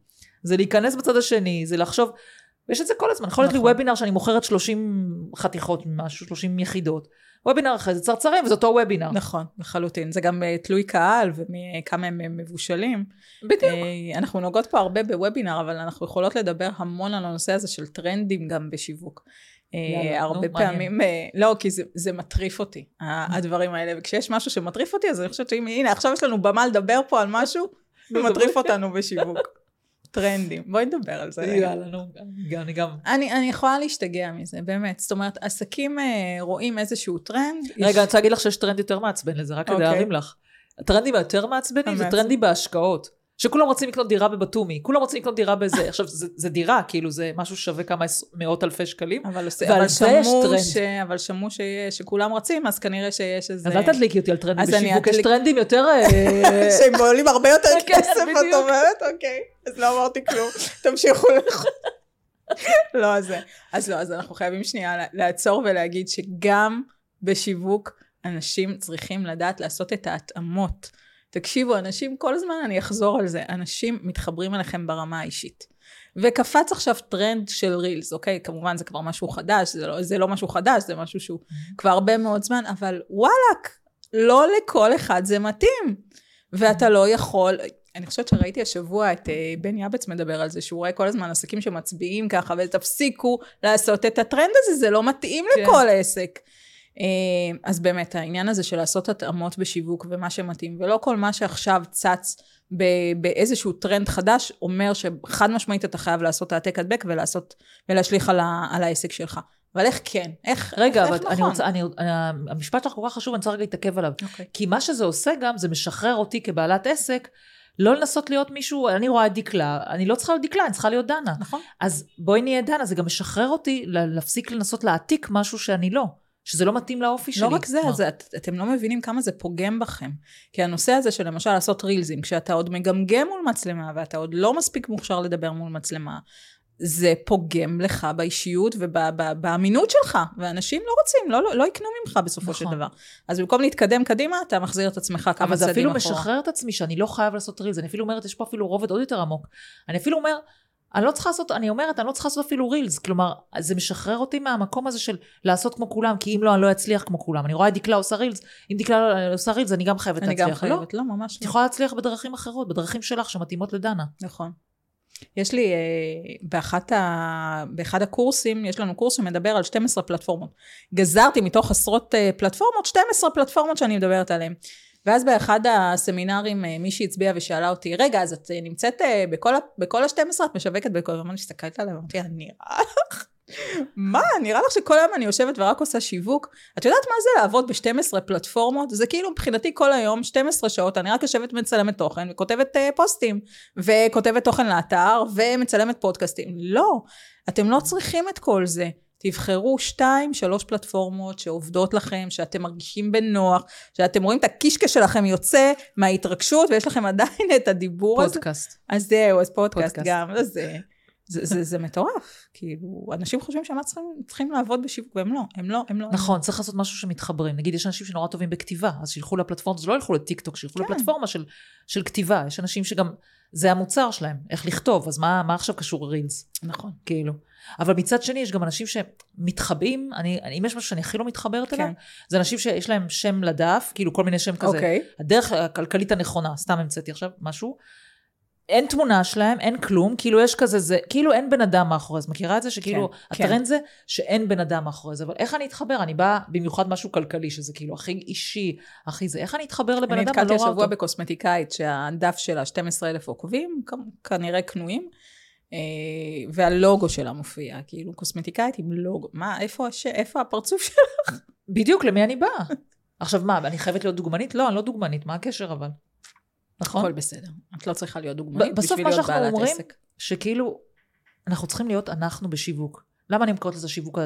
זה להיכנס בצד השני, זה לחשוב, ויש את זה כל הזמן. יכול להיות לי נכון. וובינר שאני מוכרת 30 חתיכות ממשהו, 30 יחידות. וובינר אחרי זה צרצרים, וזה אותו וובינר. נכון, לחלוטין. זה גם אה, תלוי קהל וכמה הם אה, מבושלים. בדיוק. אה, אנחנו נוגעות פה הרבה בוובינר, אבל אנחנו יכולות לדבר המון על הנושא הזה של טרנדים גם בשיווק. אה, יאללה, הרבה. פעמים, אה, לא, כי זה, זה מטריף אותי, ה- הדברים האלה, וכשיש משהו שמטריף אותי, אז אני חושבת שהנה, הנה, עכשיו יש לנו במה לדבר פה על משהו, ומטריף אותנו בשיווק. טרנדים. בואי נדבר על זה. יאללה, נו, אני גם... אני, אני יכולה להשתגע מזה, באמת. זאת אומרת, עסקים אה, רואים איזשהו טרנד. יש- רגע, אני רוצה להגיד לך שיש טרנד יותר מעצבן לזה, רק כדי אוקיי. להרים לך. הטרנדים היותר מעצבנים זה. טרנדים בהשקעות. שכולם רוצים לקנות דירה בבתומי, כולם רוצים לקנות דירה בזה. עכשיו, זה, זה דירה, כאילו, זה משהו שווה כמה מאות אלפי שקלים. אבל, אבל שמעו. ש... אבל שמעו ש... שכולם רצים, אז כנראה שיש איזה... אז אל תדליקי אותי על טרנדים בשיווק, יש טרנדים יותר... אה, שהם עולים הרבה יותר כן, כסף, את. אומרת? אוקיי. אז לא אמרתי כלום. תמשיכו לך. לא, אז. אז לא, אז אנחנו חייבים שנייה לעצור ולהגיד שגם בשיווק אנשים צריכים לדעת לעשות את ההתאמות. תקשיבו, אנשים, כל הזמן אני אחזור על זה, אנשים מתחברים אליכם ברמה האישית. וקפץ עכשיו טרנד של Reels, אוקיי? כמובן זה כבר משהו חדש, זה לא, זה לא משהו חדש, זה משהו שהוא כבר הרבה מאוד זמן, אבל וואלאק, לא לכל אחד זה מתאים. ואתה לא יכול, אני חושבת שראיתי השבוע את אה, בן יבץ מדבר על זה, שהוא רואה כל הזמן עסקים שמצביעים ככה, ותפסיקו לעשות את הטרנד הזה, זה לא מתאים כן. לכל עסק. אה, אז באמת, העניין הזה של לעשות התאמות בשיווק ומה שמתאים, ולא כל מה שעכשיו צץ באיזשהו טרנד חדש, אומר שחד משמעית אתה חייב לעשות העתק הדבק ולעשות, ולהשליך על, ה, על העסק שלך. אבל איך כן? איך, רגע, איך, אבל איך אני נכון? רוצה, אני, אה, המשפט שלך כל כך חשוב, אני רוצה רגע להתעכב עליו. אוקיי. כי מה שזה עושה גם, זה משחרר אותי כבעלת עסק, לא לנסות להיות מישהו, אני רואה את דקלה, אני לא צריכה להיות דקלה, אני צריכה להיות דנה. נכון. אז בואי נהיה דנה, זה גם משחרר אותי להפסיק לנסות להעתיק משהו שאני לא. שזה לא מתאים לאופי שלי. לא רק זה, אז את, אתם לא מבינים כמה זה פוגם בכם. כי הנושא הזה של למשל לעשות רילזים, כשאתה עוד מגמגם מול מצלמה ואתה עוד לא מספיק מוכשר לדבר מול מצלמה, זה פוגם לך באישיות ובאמינות שלך, ואנשים לא רוצים, לא, לא, לא יקנו ממך בסופו נכון. של דבר. אז במקום להתקדם קדימה, אתה מחזיר את עצמך כמה אבל זה צעדים אפילו אחורה. משחרר את עצמי שאני לא חייב לעשות רילס, אני אפילו אומרת, יש פה אפילו רובד עוד יותר עמוק. אני אפילו אומר, אני לא צריכה לעשות, אני אומרת, אני לא צריכה לעשות אפילו רילס. כלומר, זה משחרר אותי מהמקום הזה של לעשות כמו כולם, כי אם לא, אני לא אצליח כמו כולם. אני רואה את דקלה עושה רילס, אם דקלה לא עושה רילס, אני גם חייבת אני להצליח. גם לא, חייבת, לא, ממש את לא. יכולה להצליח בדרכים אחרות, בדרכים שלך שמתאימות לדנה. נכון. יש לי, אה, באחת ה... באחד הקורסים, יש לנו קורס שמדבר על 12 פלטפורמות. גזרתי מתוך עשרות אה, פלטפורמות, 12 פלטפורמות שאני מדברת עליהן. ואז באחד הסמינרים אה, מישהי הצביעה ושאלה אותי, רגע, אז את אה, נמצאת אה, בכל, בכל ה-12, את משווקת בכל... ואמרתי, הסתכלת עליה, אמרתי, נראה לך? מה, נראה לך שכל היום אני יושבת ורק עושה שיווק? את יודעת מה זה לעבוד ב-12 פלטפורמות? זה כאילו מבחינתי כל היום, 12 שעות, אני רק יושבת ומצלמת תוכן, וכותבת uh, פוסטים, וכותבת תוכן לאתר, ומצלמת פודקאסטים. לא, אתם לא צריכים את כל זה. תבחרו שתיים, שלוש פלטפורמות שעובדות לכם, שאתם מרגישים בנוח, שאתם רואים את הקישקע שלכם יוצא מההתרגשות, ויש לכם עדיין את הדיבור הזה. פודקאסט. אז זהו, אז פודקאסט, פודקאסט. גם, אז זה, זה, זה, זה מטורף. כאילו, אנשים חושבים שהם צריכים, צריכים לעבוד בשיווק, והם לא, הם לא, הם לא. נכון, הם... צריך לעשות משהו שמתחברים. נגיד, יש אנשים שנורא טובים בכתיבה, אז שילכו לפלטפורמה, זה לא ילכו לטיקטוק, שילכו כן. לפלטפורמה של, של כתיבה. יש אנשים שגם, זה המוצר שלהם, איך לכתוב, אז מה, מה עכשיו קשור רילס? נכון. כאילו. אבל מצד שני, יש גם אנשים שמתחבאים, אני, אם יש משהו שאני הכי לא מתחברת אליו, כן. זה אנשים שיש להם שם לדף, כאילו כל מיני שם כזה. אוקיי. הדרך הכלכלית הנכונה, סתם המצאתי עכשיו משהו. אין תמונה שלהם, אין כלום, כאילו יש כזה, זה, כאילו אין בן אדם מאחורי זה. מכירה את זה? שכאילו, כן, הטרנד כן. זה שאין בן אדם מאחורי זה. אבל איך אני אתחבר? אני באה במיוחד משהו כלכלי, שזה כאילו הכי אישי, הכי זה. איך אני אתחבר לבן אני אדם? אני נתקלתי לא השבוע בקוסמטיקאית שהדף שלה 12,000 עוקבים, כנראה קנויים. אה, והלוגו שלה מופיע, כאילו קוסמטיקאית עם לוגו, מה, איפה, הש... איפה הפרצוף שלך? בדיוק, למי אני באה? עכשיו מה, אני חייבת להיות דוגמנית? לא, אני לא דוגמנית, מה הקשר אבל? נכון? הכל בסדר, את לא צריכה להיות דוגמנית בשביל להיות בעלת עסק. בסוף מה שאנחנו אומרים, שכאילו, אנחנו צריכים להיות אנחנו בשיווק. למה אני קוראת לזה שיווק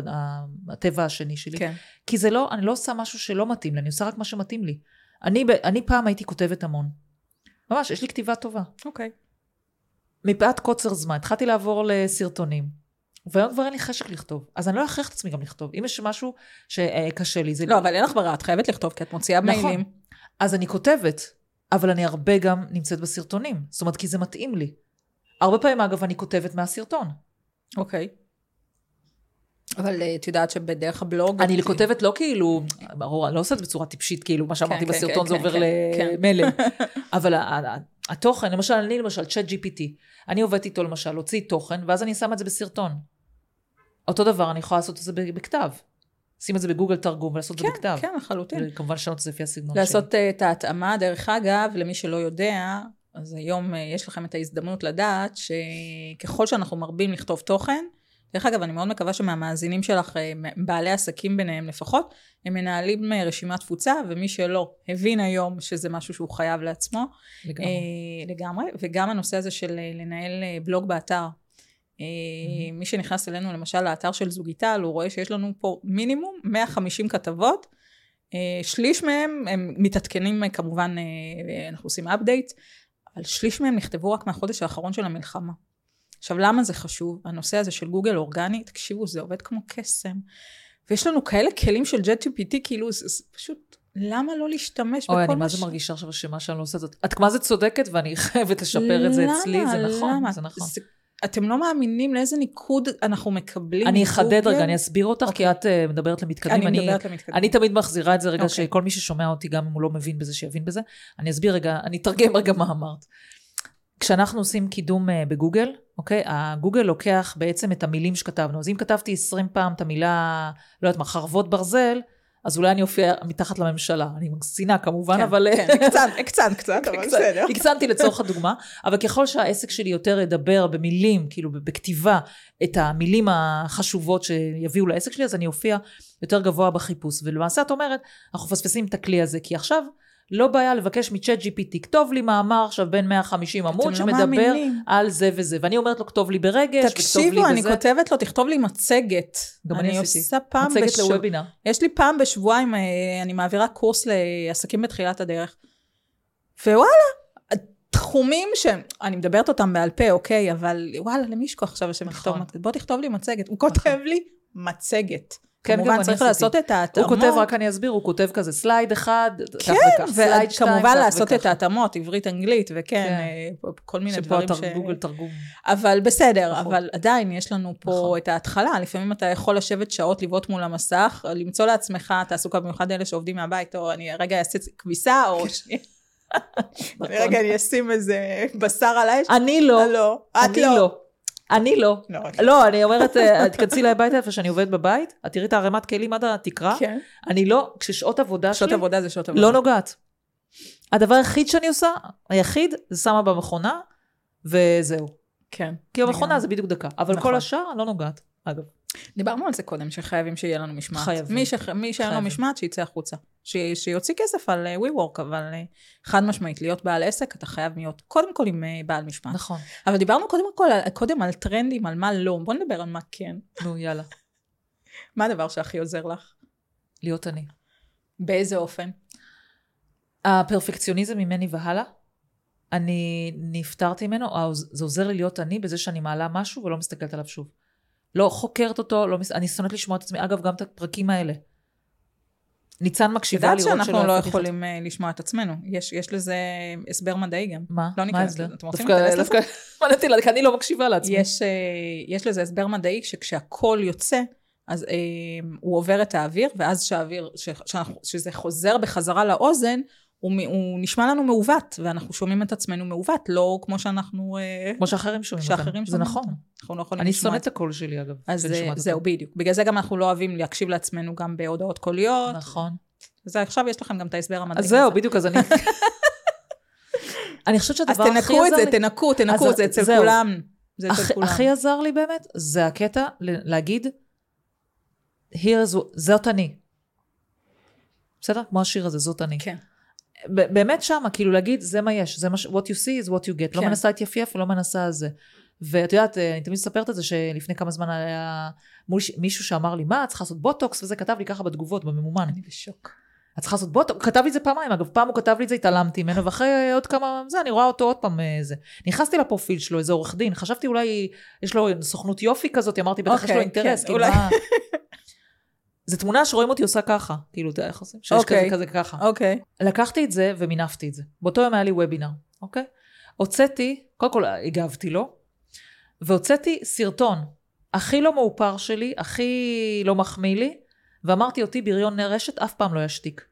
הטבע השני שלי? כן. כי זה לא, אני לא עושה משהו שלא מתאים לי, אני עושה רק מה שמתאים לי. אני, אני פעם הייתי כותבת המון. ממש, יש לי כתיבה טובה. אוקיי. Okay. מפאת קוצר זמן, התחלתי לעבור לסרטונים. והיום כבר אין לי חשק לכתוב. אז אני לא אכריח את עצמי גם לכתוב. אם יש משהו שקשה לי, זה... לא, אבל אין לך ברירה, את חייבת לכתוב, כי את מוציאה נכון. מיילים. אז אני כותבת, אבל אני הרבה גם נמצאת בסרטונים. זאת אומרת, כי זה מתאים לי. הרבה פעמים, אגב, אני כותבת מהסרטון. אוקיי. אבל אה, את יודעת שבדרך הבלוג... אני כותבת לא כאילו, ברור, אני לא עושה את זה בצורה טיפשית, כאילו, מה שאמרתי כן, כן בסרטון כן, זה עובר למלל. אבל התוכן, למשל, אני למשל, צ'אט GPT, אני עובדת איתו למשל, להוציא תוכן, ואז אני שמה את זה בסרטון. אותו דבר, אני יכולה לעשות את זה בכתב. שים את זה בגוגל תרגום ולעשות את כן, זה בכתב. כן, כן, לחלוטין. וכמובן לשנות את זה לפי הסגנון שלי. לעשות שלי. אה, את ההתאמה, דרך אגב, למי שלא יודע, אז היום אה, יש לכם את ההזדמנות לדעת שככל שאנחנו מרבים לכתוב תוכן, דרך אגב, אני מאוד מקווה שמהמאזינים שלך, אה, בעלי עסקים ביניהם לפחות, הם מנהלים אה, רשימת תפוצה, ומי שלא הבין היום שזה משהו שהוא חייב לעצמו. לגמרי. אה, לגמרי. וגם הנושא הזה של לנהל בלוג באתר. Mm-hmm. מי שנכנס אלינו למשל לאתר של זוגיטל, הוא רואה שיש לנו פה מינימום 150 כתבות. שליש מהם הם מתעדכנים כמובן, אנחנו עושים אפדייט, אבל שליש מהם נכתבו רק מהחודש האחרון של המלחמה. עכשיו, למה זה חשוב? הנושא הזה של גוגל אורגני, תקשיבו, זה עובד כמו קסם. ויש לנו כאלה כלים של GPT, כאילו, זה, זה פשוט, למה לא להשתמש בכל מה ש... אוי, אני מה זה מרגישה עכשיו שמה שאני לא עושה זאת. את מה זה צודקת, ואני חייבת לשפר את זה אצלי, זה נכון, למה? זה נכון. זה, אתם לא מאמינים לאיזה ניקוד אנחנו מקבלים. אני אחדד רגע, אני אסביר אותך, okay. כי אוקיי. את uh, מדברת למתקדמים. אני מדברת למתקדמים. אני תמיד מחזירה את זה רגע, okay. אוקיי. שכל מי ששומע אותי, גם אם הוא לא מבין בזה, שיבין בזה. אני אסביר רגע, אני אתרגם רגע מה אמרת. כשאנחנו עושים קידום אה, בגוגל, אוקיי? הגוגל לוקח בעצם את המילים שכתבנו. אז אם כתבתי 20 פעם את המילה, לא יודעת מה, חרבות ברזל, אז אולי אני אופיע מתחת לממשלה. אני מגזינה כמובן, כן, אבל... כן, הקצן, הקצן קצת, אבל בסדר. הקצנתי לצורך הדוגמה, אבל ככל שהעסק שלי יותר ידבר במילים, כאילו בכתיבה, את המילים החשובות שיביאו לעסק שלי, אז אני אופיע יותר גבוה בחיפוש. ולמעשה את אומרת, אנחנו מפספסים את הכלי הזה, כי עכשיו לא בעיה לבקש מצ'אט GPT, כתוב לי מאמר עכשיו בין 150 עמוד לא שמדבר מאמינים. על זה וזה. ואני אומרת לו, כתוב לי ברגש, תקשיבו, וכתוב לי בזה. תקשיבו, אני כותבת לו, תכתוב לי מצגת. גם אני, אני עשיתי. עושה פעם מצגת בשב... לוובינר. יש לי פעם בשבועיים, אה, אני מעבירה קורס לעסקים בתחילת הדרך. ווואלה, תחומים שאני מדברת אותם בעל פה, אוקיי, אבל וואלה, למי יש כוח עכשיו לכתוב נכון. מצגת? בוא תכתוב לי מצגת. הוא כותב נכון. לי מצגת. כן, כמובן צריך לעשות את ההתאמות. הוא כותב, רק אני אסביר, הוא כותב כזה סלייד אחד, כן, וכך, וכמובן לעשות את ההתאמות, עברית, אנגלית, וכן, כן. אה, כל מיני דברים ש... שפה גוגל תרגום. אבל בסדר, נכון. אבל עדיין יש לנו פה נכון. את ההתחלה, לפעמים אתה יכול לשבת שעות לבעוט מול המסך, למצוא לעצמך תעסוקה, במיוחד אלה שעובדים מהבית, או אני רגע אעשה כביסה, או... נכון. רגע, אני אשים איזה בשר על האש. אני לא. לא. את לא. לא. אני לא. לא, לא אני אומרת, אה, תכנסי לי הביתה איפה שאני עובדת בבית, את תראי את הערימת כלים עד התקרה. כן. אני לא, כששעות עבודה שלי... שעות עבודה זה שעות עבודה. לא נוגעת. הדבר היחיד שאני עושה, היחיד, זה שמה במכונה, וזהו. כן. כי במכונה זה בדיוק דקה. אבל כל נכון. השאר, אני לא נוגעת, אגב. דיברנו על זה קודם, שחייבים שיהיה לנו משמעת. חייבים. מי, שח... מי שאין לו. משמעת, שיצא החוצה. ש... שיוציא כסף על אה, WeWork, אבל אה, חד משמעית, להיות בעל עסק, אתה חייב להיות קודם כל עם אה, בעל משמעת. נכון. אבל דיברנו קודם כל, על- קודם על טרנדים, על מה לא. בוא נדבר על מה כן. נו, יאללה. מה הדבר שהכי עוזר לך? להיות אני. באיזה אופן? הפרפקציוניזם ממני והלאה, אני נפטרתי ממנו, זה עוזר לי להיות אני בזה שאני מעלה משהו ולא מסתכלת עליו שוב. לא חוקרת אותו, לא מס... אני שונאת לשמוע את עצמי. אגב, גם את הפרקים האלה. ניצן את מקשיבה יודעת לראות שאנחנו לא איפה אני יכולים אה, לשמוע את עצמנו. יש, יש לזה הסבר מדעי גם. מה? לא מה ניכנס ההסבר? לזה. אתם רוצים דווקא- להיכנס לזה? דווקא מעניין אותי, כי אני לא מקשיבה לעצמי. יש, אה, יש לזה הסבר מדעי שכשהקול יוצא, אז אה, הוא עובר את האוויר, ואז שהאוויר, ש, שאנחנו, שזה חוזר בחזרה לאוזן, הוא, הוא נשמע לנו מעוות, ואנחנו שומעים את עצמנו מעוות, לא כמו שאנחנו... אה, כמו שאחרים שומעים אותנו. שאחרים זה שומעים נכון. אותנו. אנחנו לא יכולים אני לשמוע שונאת את את הקול שלי, אגב. אז שומעת זהו. בדיוק. בגלל זה גם אנחנו לא אוהבים להקשיב לעצמנו גם בהודעות קוליות. נכון. אז עכשיו יש לכם גם את ההסבר המדעי. אז זהו. בדיוק, אז אני... אני חושבת שהדבר אז הכי תנקו את עזר זה, לי- תנקו, תנקו, אז זה אצל זהו. כולם. זה אצל כולם. הכי עזר לי באמת, זה הקטע להגיד, זאת אני. בסדר? כמו השיר הזה, זאת אני. כן. באמת שמה, כאילו להגיד, זה מה יש, זה מה ש... what you see is what you get. לא כן. מנסה להתייפייף ולא מנסה זה. ואת יודעת, אה, אני תמיד מספרת את זה, שלפני כמה זמן היה מול ש- מישהו שאמר לי, מה, את צריכה לעשות בוטוקס, וזה כתב לי ככה בתגובות, בממומן. אני בשוק. את צריכה לעשות בוטוקס, כתב לי את זה פעמיים, אגב, פעם הוא כתב לי את זה, התעלמתי ממנו, ואחרי עוד כמה, זה, אני רואה אותו עוד פעם, אה, זה. נכנסתי לפרופיל שלו, איזה עורך דין, חשבתי אולי, יש לו סוכנות יופי כזאת, אמרתי, בטח יש לו אוקיי, אינטרס, כן, כאילו, אולי. מה... זה תמונה שרואים אותי עושה ככה, כאילו, אתה יודע איך עושים? שיש כזה, אוקיי. כזה, ככה. אוקיי. לקחתי את זה ומינפתי את זה. באותו יום היה לי וובינר, אוקיי? הוצאתי, קודם כל הגבתי לו, והוצאתי סרטון הכי לא מאופר שלי, הכי לא מחמיא לי, ואמרתי אותי בריון רשת אף פעם לא ישתיק.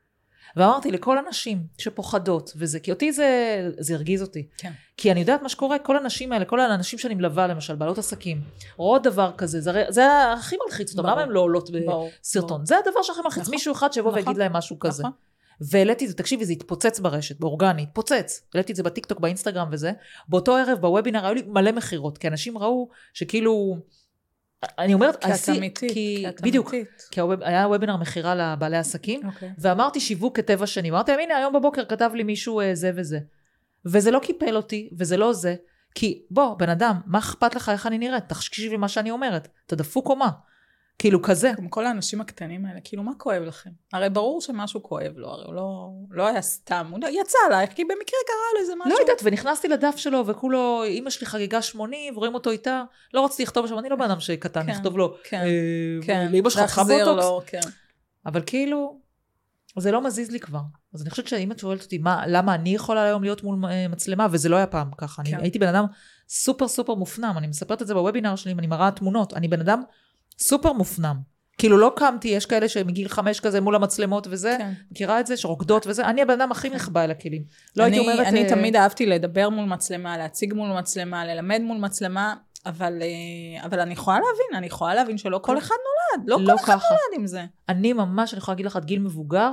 ואמרתי לכל הנשים שפוחדות וזה, כי אותי זה, זה הרגיז אותי. כן. כי אני יודעת מה שקורה, כל הנשים האלה, כל האנשים שאני מלווה למשל, בעלות עסקים, רואות דבר כזה, זה, זה הכי מלחיץ אותם, ברור. למה הן לא עולות ברור. בסרטון? זה הדבר שהכי מלחיץ, נכון. מישהו אחד שיבוא נכון. ויגיד להם משהו כזה. נכון. והעליתי את זה, תקשיבי, זה התפוצץ ברשת, באורגני, התפוצץ. העליתי את זה בטיקטוק, באינסטגרם וזה. באותו ערב, בוובינר, היו לי מלא מכירות, כי אנשים ראו שכאילו... אני אומרת, כי את אמיתית. כי, את בדיוק, אמיתית. כי הווב- היה וובינר מכירה לבעלי עסקים, אוקיי. ואמרתי שיווק כטבע שני. אמרתי להם, הנה, היום בבוקר כתב לי מישהו אה, זה וזה. וזה לא קיפל אותי, וזה לא זה. כי בוא, בן אדם, מה אכפת לך איך אני נראית? תקשיב מה שאני אומרת. אתה דפוק או מה? כאילו כזה. גם כל האנשים הקטנים האלה, כאילו, מה כואב לכם? הרי ברור שמשהו כואב לו, הרי הוא לא, לא היה סתם, הוא יצא עלייך, כי במקרה קרה לו איזה משהו. לא יודעת, ונכנסתי לדף שלו, וכולו, אימא שלי חגיגה 80, ורואים אותו איתה. לא רציתי לכתוב שם, אני לא בן אדם קטן, כן, לכתוב לו, כן, אה, כן. לאמא שלך להחזיר בוטוקס? לו, כן. אבל כאילו, זה לא מזיז לי כבר. אז אני חושבת שאם את שואלת אותי, מה, למה אני יכולה היום להיות מול אה, מצלמה, וזה לא היה פעם ככה. אני כן. הייתי בן אדם סופר סופר מופנם, אני מספרת את זה בוובינר שלי, אני מראה תמונות, אני בן אדם סופר מופנם. כאילו לא קמתי, יש כאלה שמגיל חמש כזה מול המצלמות וזה, כן. מכירה את זה, שרוקדות וזה, אני הבן אדם הכי נחבא אל הכלים. לא הייתי אני, אומרת... אני אה, תמיד אהבתי לדבר מול מצלמה, להציג מול מצלמה, ללמד מול מצלמה, אבל, אה, אבל אני יכולה להבין, אני יכולה להבין שלא כל כן. אחד נולד, לא, לא כל אחד ככה. נולד עם זה. אני ממש, אני יכולה להגיד לך, עד גיל מבוגר,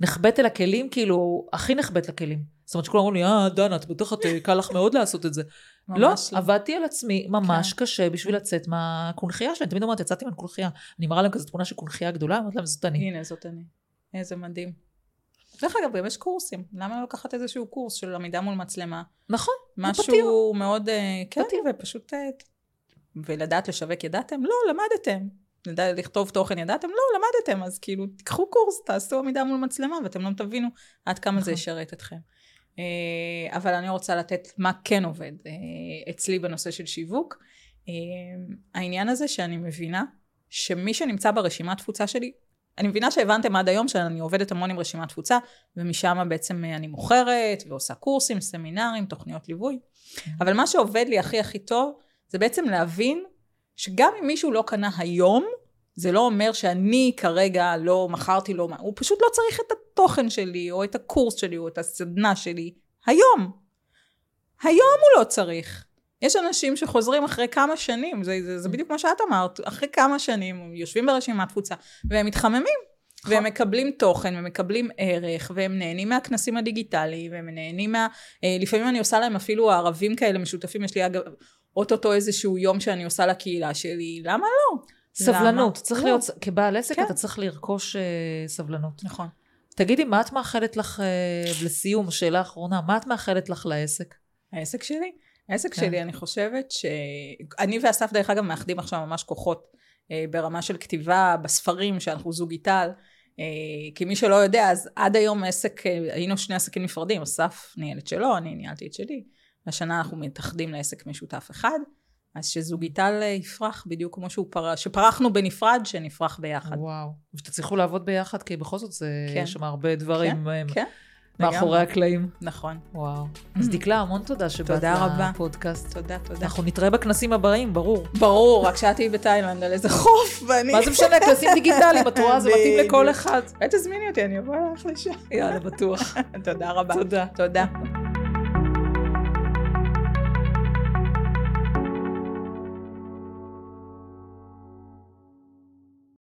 נחבאת אל הכלים, כאילו, הכי נחבאת לכלים. זאת אומרת שכולם אומרים לי, אה, דנה, את בטח את, אה, קל לך מאוד לעשות את זה. לא, לא. עבדתי על עצמי ממש כן. קשה בשביל לצאת מהקונכייה שלי. אני תמיד אומרת, יצאתי מהקונכייה. אני מראה להם כזה תמונה של קונכייה גדולה, אומרת להם, זאת אני. הנה, זאת אני. איזה מדהים. דרך אגב, גם יש קורסים. למה לא לקחת איזשהו קורס של עמידה מול מצלמה? נכון, משהו פתיר. מאוד, אה, כן, פתיר. ופשוט, אה, ולדעת לשווק ידעתם? לא, למדתם. לדעת לכתוב תוכן ידעתם? לא, למדתם. אז כאילו, תיקחו קורס, תעשו עמידה מול מצלמה, ואתם לא תבינו עד כמה זה נכון. ישרת אתכם. אה, אבל אני רוצה לתת מה כן עובד אצלי בנושא של שיווק. אה, העניין הזה שאני מבינה שמי שנמצא ברשימת תפוצה שלי, אני מבינה שהבנתם עד היום שאני עובדת המון עם רשימת תפוצה, ומשם בעצם אני מוכרת, ועושה קורסים, סמינרים, תוכניות ליווי. אבל מה שעובד לי הכי הכי טוב, זה בעצם להבין שגם אם מישהו לא קנה היום, זה לא אומר שאני כרגע לא מכרתי לו, מה- הוא פשוט לא צריך את התוכן שלי, או את הקורס שלי, או את הסדנה שלי, היום. היום הוא לא צריך. יש אנשים שחוזרים אחרי כמה שנים, זה, זה, זה בדיוק מה שאת אמרת, אחרי כמה שנים הם יושבים ברשימת תפוצה, והם מתחממים. והם מקבלים תוכן, ומקבלים ערך, והם נהנים מהכנסים הדיגיטליים, והם נהנים מה... אה, לפעמים אני עושה להם אפילו ערבים כאלה משותפים, יש לי אגב, אוטוטו איזשהו יום שאני עושה לקהילה שלי, למה לא? סבלנות, למה? צריך לא. להיות, כבעל עסק כן. אתה צריך לרכוש אה, סבלנות. נכון. תגידי, מה את מאחלת לך, אה, לסיום, שאלה אחרונה, מה את מאחלת לך לעסק? העסק שלי? העסק כן. שלי, אני חושבת ש... אני ואסף, דרך אגב, מאחדים עכשיו ממש כוחות אה, ברמה של כתיבה בספרים, שאנחנו זוג איטל. אה, כי מי שלא יודע, אז עד היום עסק, אה, היינו שני עסקים נפרדים, אסף ניהל את שלו, אני ניהלתי את שלי. השנה אנחנו מתאחדים לעסק משותף אחד. אז שזוג איטל אה, יפרח בדיוק כמו שהוא פרח, שפרחנו בנפרד, שנפרח ביחד. וואו. ושתצליחו לעבוד ביחד, כי בכל זאת זה, כן. יש שם הרבה דברים אה, כן, מאחורי. הקלעים. נכון. וואו. אז דקלה, המון תודה שבאת. לפודקאסט. תודה, תודה. אנחנו נתראה בכנסים הבאים, ברור. ברור, רק שאת תהיי בתאילנד על איזה חוף, ואני... מה זה משנה, כנסים דיגיטליים, את רואה, זה מתאים לכל. אחד. אולי תזמיני אותי, אני אבוא אלייך לשם. יאללה, בטוח. תודה רבה. תודה. תודה.